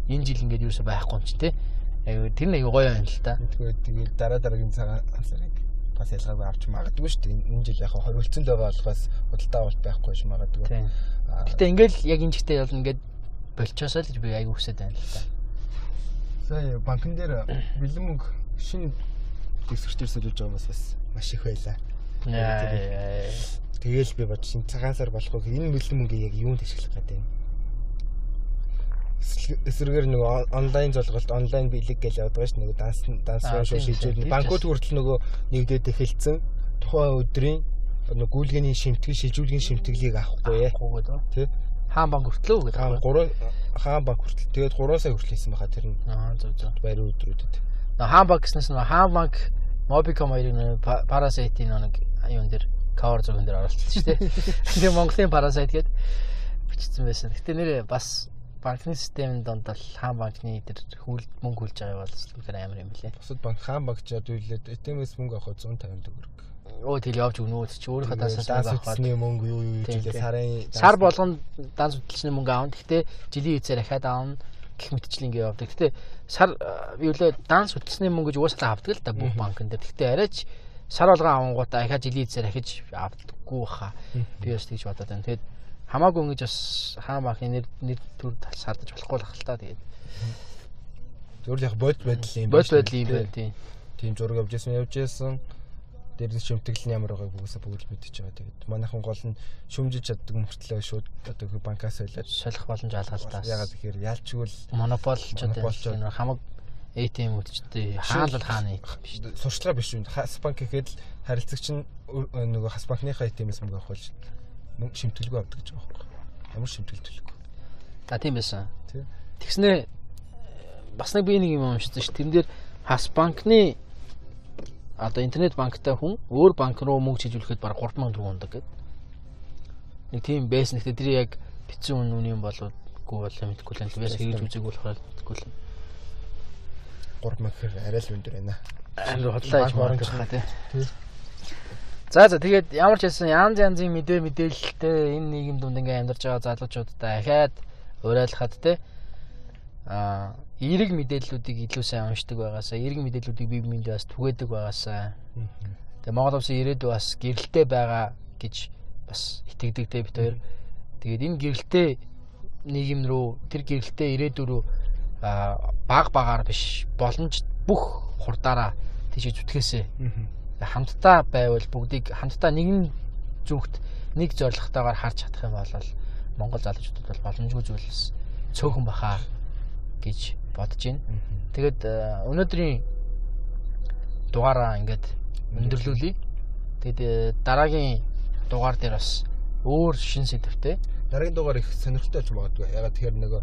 Энэ жил ингээд юу ч байхгүй юм чи. Айгүй тэр нэг гоё юм л та.
Тэгээд дараа дараагийн цагаан сарыг бас ялгаагүй авч магадгүй шүү дээ. Энэ жил яг хориулцсан л байгаа болохоос худалдаа авалт байхгүй ш магадгүй.
Гэтэ ингээл яг энэ жигтэй бол ингээд болчоосоо л гэж би айгүй хүсэж байна л та.
Сая банкн дээр бэлэн мөнгө шинэ дэвсгэрчээр солиулж байгаа бас маш их байлаа.
Яа.
Тэгээл би бод шинэ цагаан сар болохгүй энэ бэлэн мөнгөийг яг юунд ашиглах гэдэг юм. Эсрэгээр нөгөө онлайн золголт, онлайн бэлэг гэж яваад байгаа ш нөгөө данс данс
тийм,
шилжүүлнэ. Банкуд хүртэл нөгөө нэгдээд эхэлсэн. Тухайн өдрийн нөгөө гүйлгээний шимтгэл, шилжүүлгийн шимтгэлийг авахгүй ээ.
Гэдэг.
Тий.
Хаан банк хүртлөө гэдэг.
Хаан 3 хаан банк хүртэл тэгээд 3 сая хүртэл хийсэн байгаа тэр нь
Аа зөв зөв.
баярын өдрүүдэд.
Нөө хаан банк гэснээс нөө хаан банк Mobicom хоёрын Parasite-ийн нэг юун дээр cover зурган дээр оролцсон шүү дээ. Тэгээ Монголын Parasite гээд бичсэн байсан. Гэтэ нэр бас банкны системийн донд бол хаан банкны тэр хүл мөнгө хүлж байгаа бол үнэхээр амар юм билээ.
Бусад банк хаан банк ч ядуулээд ATM-с мөнгө авахд 150 төгрөг.
Өө тэгэл явж өгнө чи өөрийнхөө
Данс
дасаас аваад
үтсний мөнгө юу юу жилээ сарын
сар болгоно данс хөдөлсөний мөнгө аавна. Гэхдээ жилийн хязгаар ахаад аавна гэх мэтчил ингэ явдаг. Гэхдээ сар э, юу лээ данс хөдөлсөний мөнгө гэж уусаа авдаг л да бүх банкн дээр. Гэхдээ арайч сар болгон авангуудаа ахаа жилийн хязгаар ахиж авдаггүй баха. Би бас тэгж бодоод байна. Тэгээд хамаагүй ингэж бас хаан банкны нэр нэр төр сардаж болохгүй л хэл та тэгээд.
зөвөр яг бод байдал юм
Бод
шүү
байдал юм байна тийм.
Тийм зураг авч ясан явж ясан. Дээр нь шимтгэл нь ямар байгааг бүгсээ бүгд мэдчихэж байгаа. Тэгээд манайхан гол нь шүмжиж чаддаг мөртлөө шууд одоо банкас байлаад
Солих боломж алгалтаас.
ягаад тэгэхээр ялчгүй л
монополчод хамаг ATM үтчтэй хаана л хаана биш.
сурчлага биш үү? Хас банк гэхэд л харилцагч нь нөгөө хас банкныхаа ATM-с мөнгө авах болж мөнгө шимтгэлгүй авдаг гэж байгаа байхгүй. Ямар шимтгэл төлөхгүй.
А тийм байсан.
Тий.
Тэгснээ бас нэг би нэг юм уншсан ш. Тэрэн дээр хас банкны одоо интернет банктай хүн өөр банк руу мөнгө шилжүүлэхэд бараг 3000 төгрөг ундаг гэдэг. Нэг тийм байсан. Гэхдээ тэр яг битсэн үн үн юм болоогүй болоо мэдгүй л юм. Бяс хийж үзег болохоор мэдгүй л.
3 мянга гэхээр арай л өндөр байна.
Амар хотлоо гэж
оронч
бодох тий.
Тий.
За за тэгээд ямар ч байсан янз янзын мэдээ мэдээлэлтэй энэ нийгэм дунд ингээм амьдарч байгаа залуучуудтай ахаад уриалахад те а эерэг мэдээллүүдийг илүү сайн уншдаг байгаасаа эерэг мэдээллүүдийг бие биендээ бас түгээдэг байгаасаа тэгээ Монгол улсын ирээдүй бас гэрэлтэй байгаа гэж бас итгэдэг те бид хоёр тэгээд энэ гэрэлтэй нийгэм рүү тэр гэрэлтэй ирээдүй рүү баг багаар биш боломж бүх хурдаараа тийш зүтгээсэй хамтдаа байвал бүгдийг хамтдаа нэгэн зүгт нэг зорилготойгоор харж чадах юм бол Монгол залуучуудад бол боломжгүй зүйл бас цөөхөн бахаа гэж бодож байна. Тэгэд өнөөдрийн дугаараа ингээд өндөрлүүлье. Тэгэд дараагийн дугаар дээр бас өөр шин сэдвтэй
Дараагийн дугаар их сонирхолтой болж магадгүй. Ягаад тэгэхээр нөгөө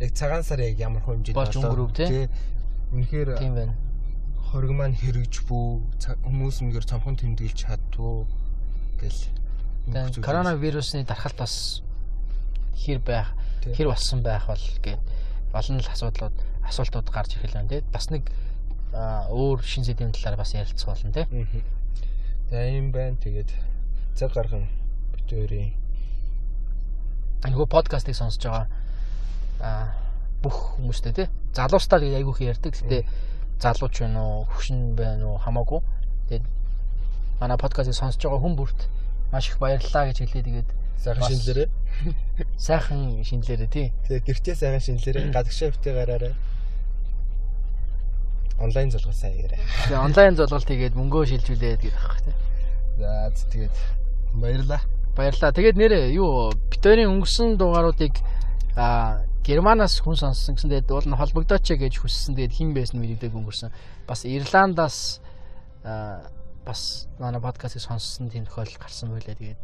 яг цагаан сар яг ямар хэмжээнд
Болж өнгөрөв, тий?
Үнэхээр
тийм байна.
хориг маань хэрэгж бүү хүмүүс үнэхээр цомхон тэмдэглэж чаддгүй гэл.
Коронавирусны дархалт бас хэр байх, хэр болсон байх бол гээд олон л асуудлууд асуултууд гарч ирэх л байна тий. Бас нэг өөр шин сэдвийн талаар бас ярилцах болно.
Мгм. За юм байна. Тэгээд цаг гарган битүүрийн
Нөгөө подкастыг сонсож байгаа а бүх хүмүүстэй тий. Залуустаа л айгүйх ярьдаг. Гэтэ залууч байна уу, хөвшин байна уу хамаагүй. Тэгээд манай подкастыг сонсож байгаа хүн бүрт маш их баярлалаа гэж хэлээ. Тэгээд
сайхан шинэлэрээ.
сайхан шинэлэрээ тий.
Тэгээд гэртээ сайхан шинэлэрээ. Гадагшаа битээ гараарай. Онлайн залгуу сайн яриа.
Тэгээ онлайн золголт хийгээд мөнгөө шилжүүлээд гэдэг аах тий.
За тэгээд баярлаа.
Баярлалаа. Тэгээд нэрээ юу битэрийн өнгөрсөн дугааруудыг а Германаас хүн сонссон гэсэн тэгээд уул нь холбогдооч гэж хүссэн тэгээд хэн байсан мэддэг өнгөрсөн. Бас Ирландаас а бас манай подкастыг сонссон тийм тохиолдол гарсан байлаа тэгээд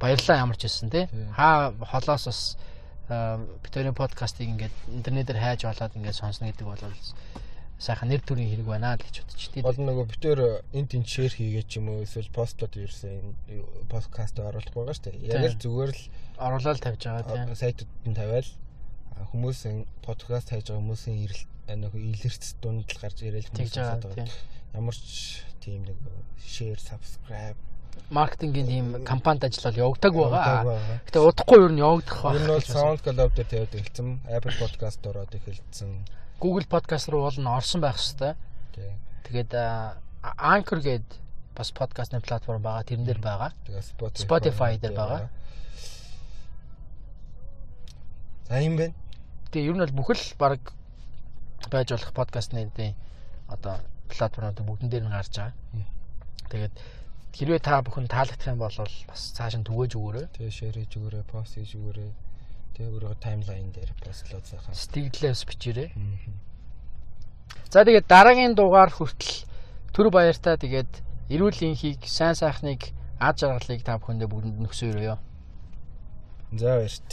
баярлалаа ямар ч байсан тий. Хаа холоос бас битэрийн подкастыг ингээд интернетээр хайж болоод ингээд сонсно гэдэг бол сайхан нэр төрийн хэрэг байна л гэж бодчих тий.
Гол нөгөө битээр энд тэн шеэр хийгээд ч юм уу эсвэл постод ерсэн подкаст оруулах байгаа шүү дээ. Яг л зүгээр л
оруулаад тавьж байгаа тий.
сайтууд нь тавиал а, хүмүүсийн подкаст хайж байгаа хүмүүсийн ирэл нөгөө илэрц дунд л гарч ирээл
Тэгж байгаа.
Ямар ч тийм нэг share subscribe
маркетингийн тийм компанид ажиллал явагдаг байгаа. Гэтэ удахгүй юу нь явагдах
Энэ нь бол. SoundCloud дээр тавиад эхэлсэн. Apple Podcast ороод эхэлсэн.
Google podcast руу бол нь орсон байх хэвээр. Тэгээд Anchor гээд бас подкастны платформ байгаа. Тэрэн дээр байгаа.
Тэгээ Spotify
дээр байгаа.
За юм байна.
Тэгээ ер нь бол бүх л баг байж болох подкастны одоо платформуд бүгдэн дээр нь гарч байгаа. Тэгээд хэрвээ та бүхэн таалагдах юм бол бас цааш нь түгээж өгөөрэй.
Тэгээ хийж өгөөрэй, post хийж өгөөрэй. Тэгээ өөрөө таймлайн дээр постлоод сайхан.
Стиглээс бичээрэй. За тэгээд дараагийн дугаар хүртэл түр баяртай тэгээд эрүүл энхийг сайн сайхныг ад жаргалыг та бүхэндээ бүгдэнд нөхсөөрөө.
За баярт.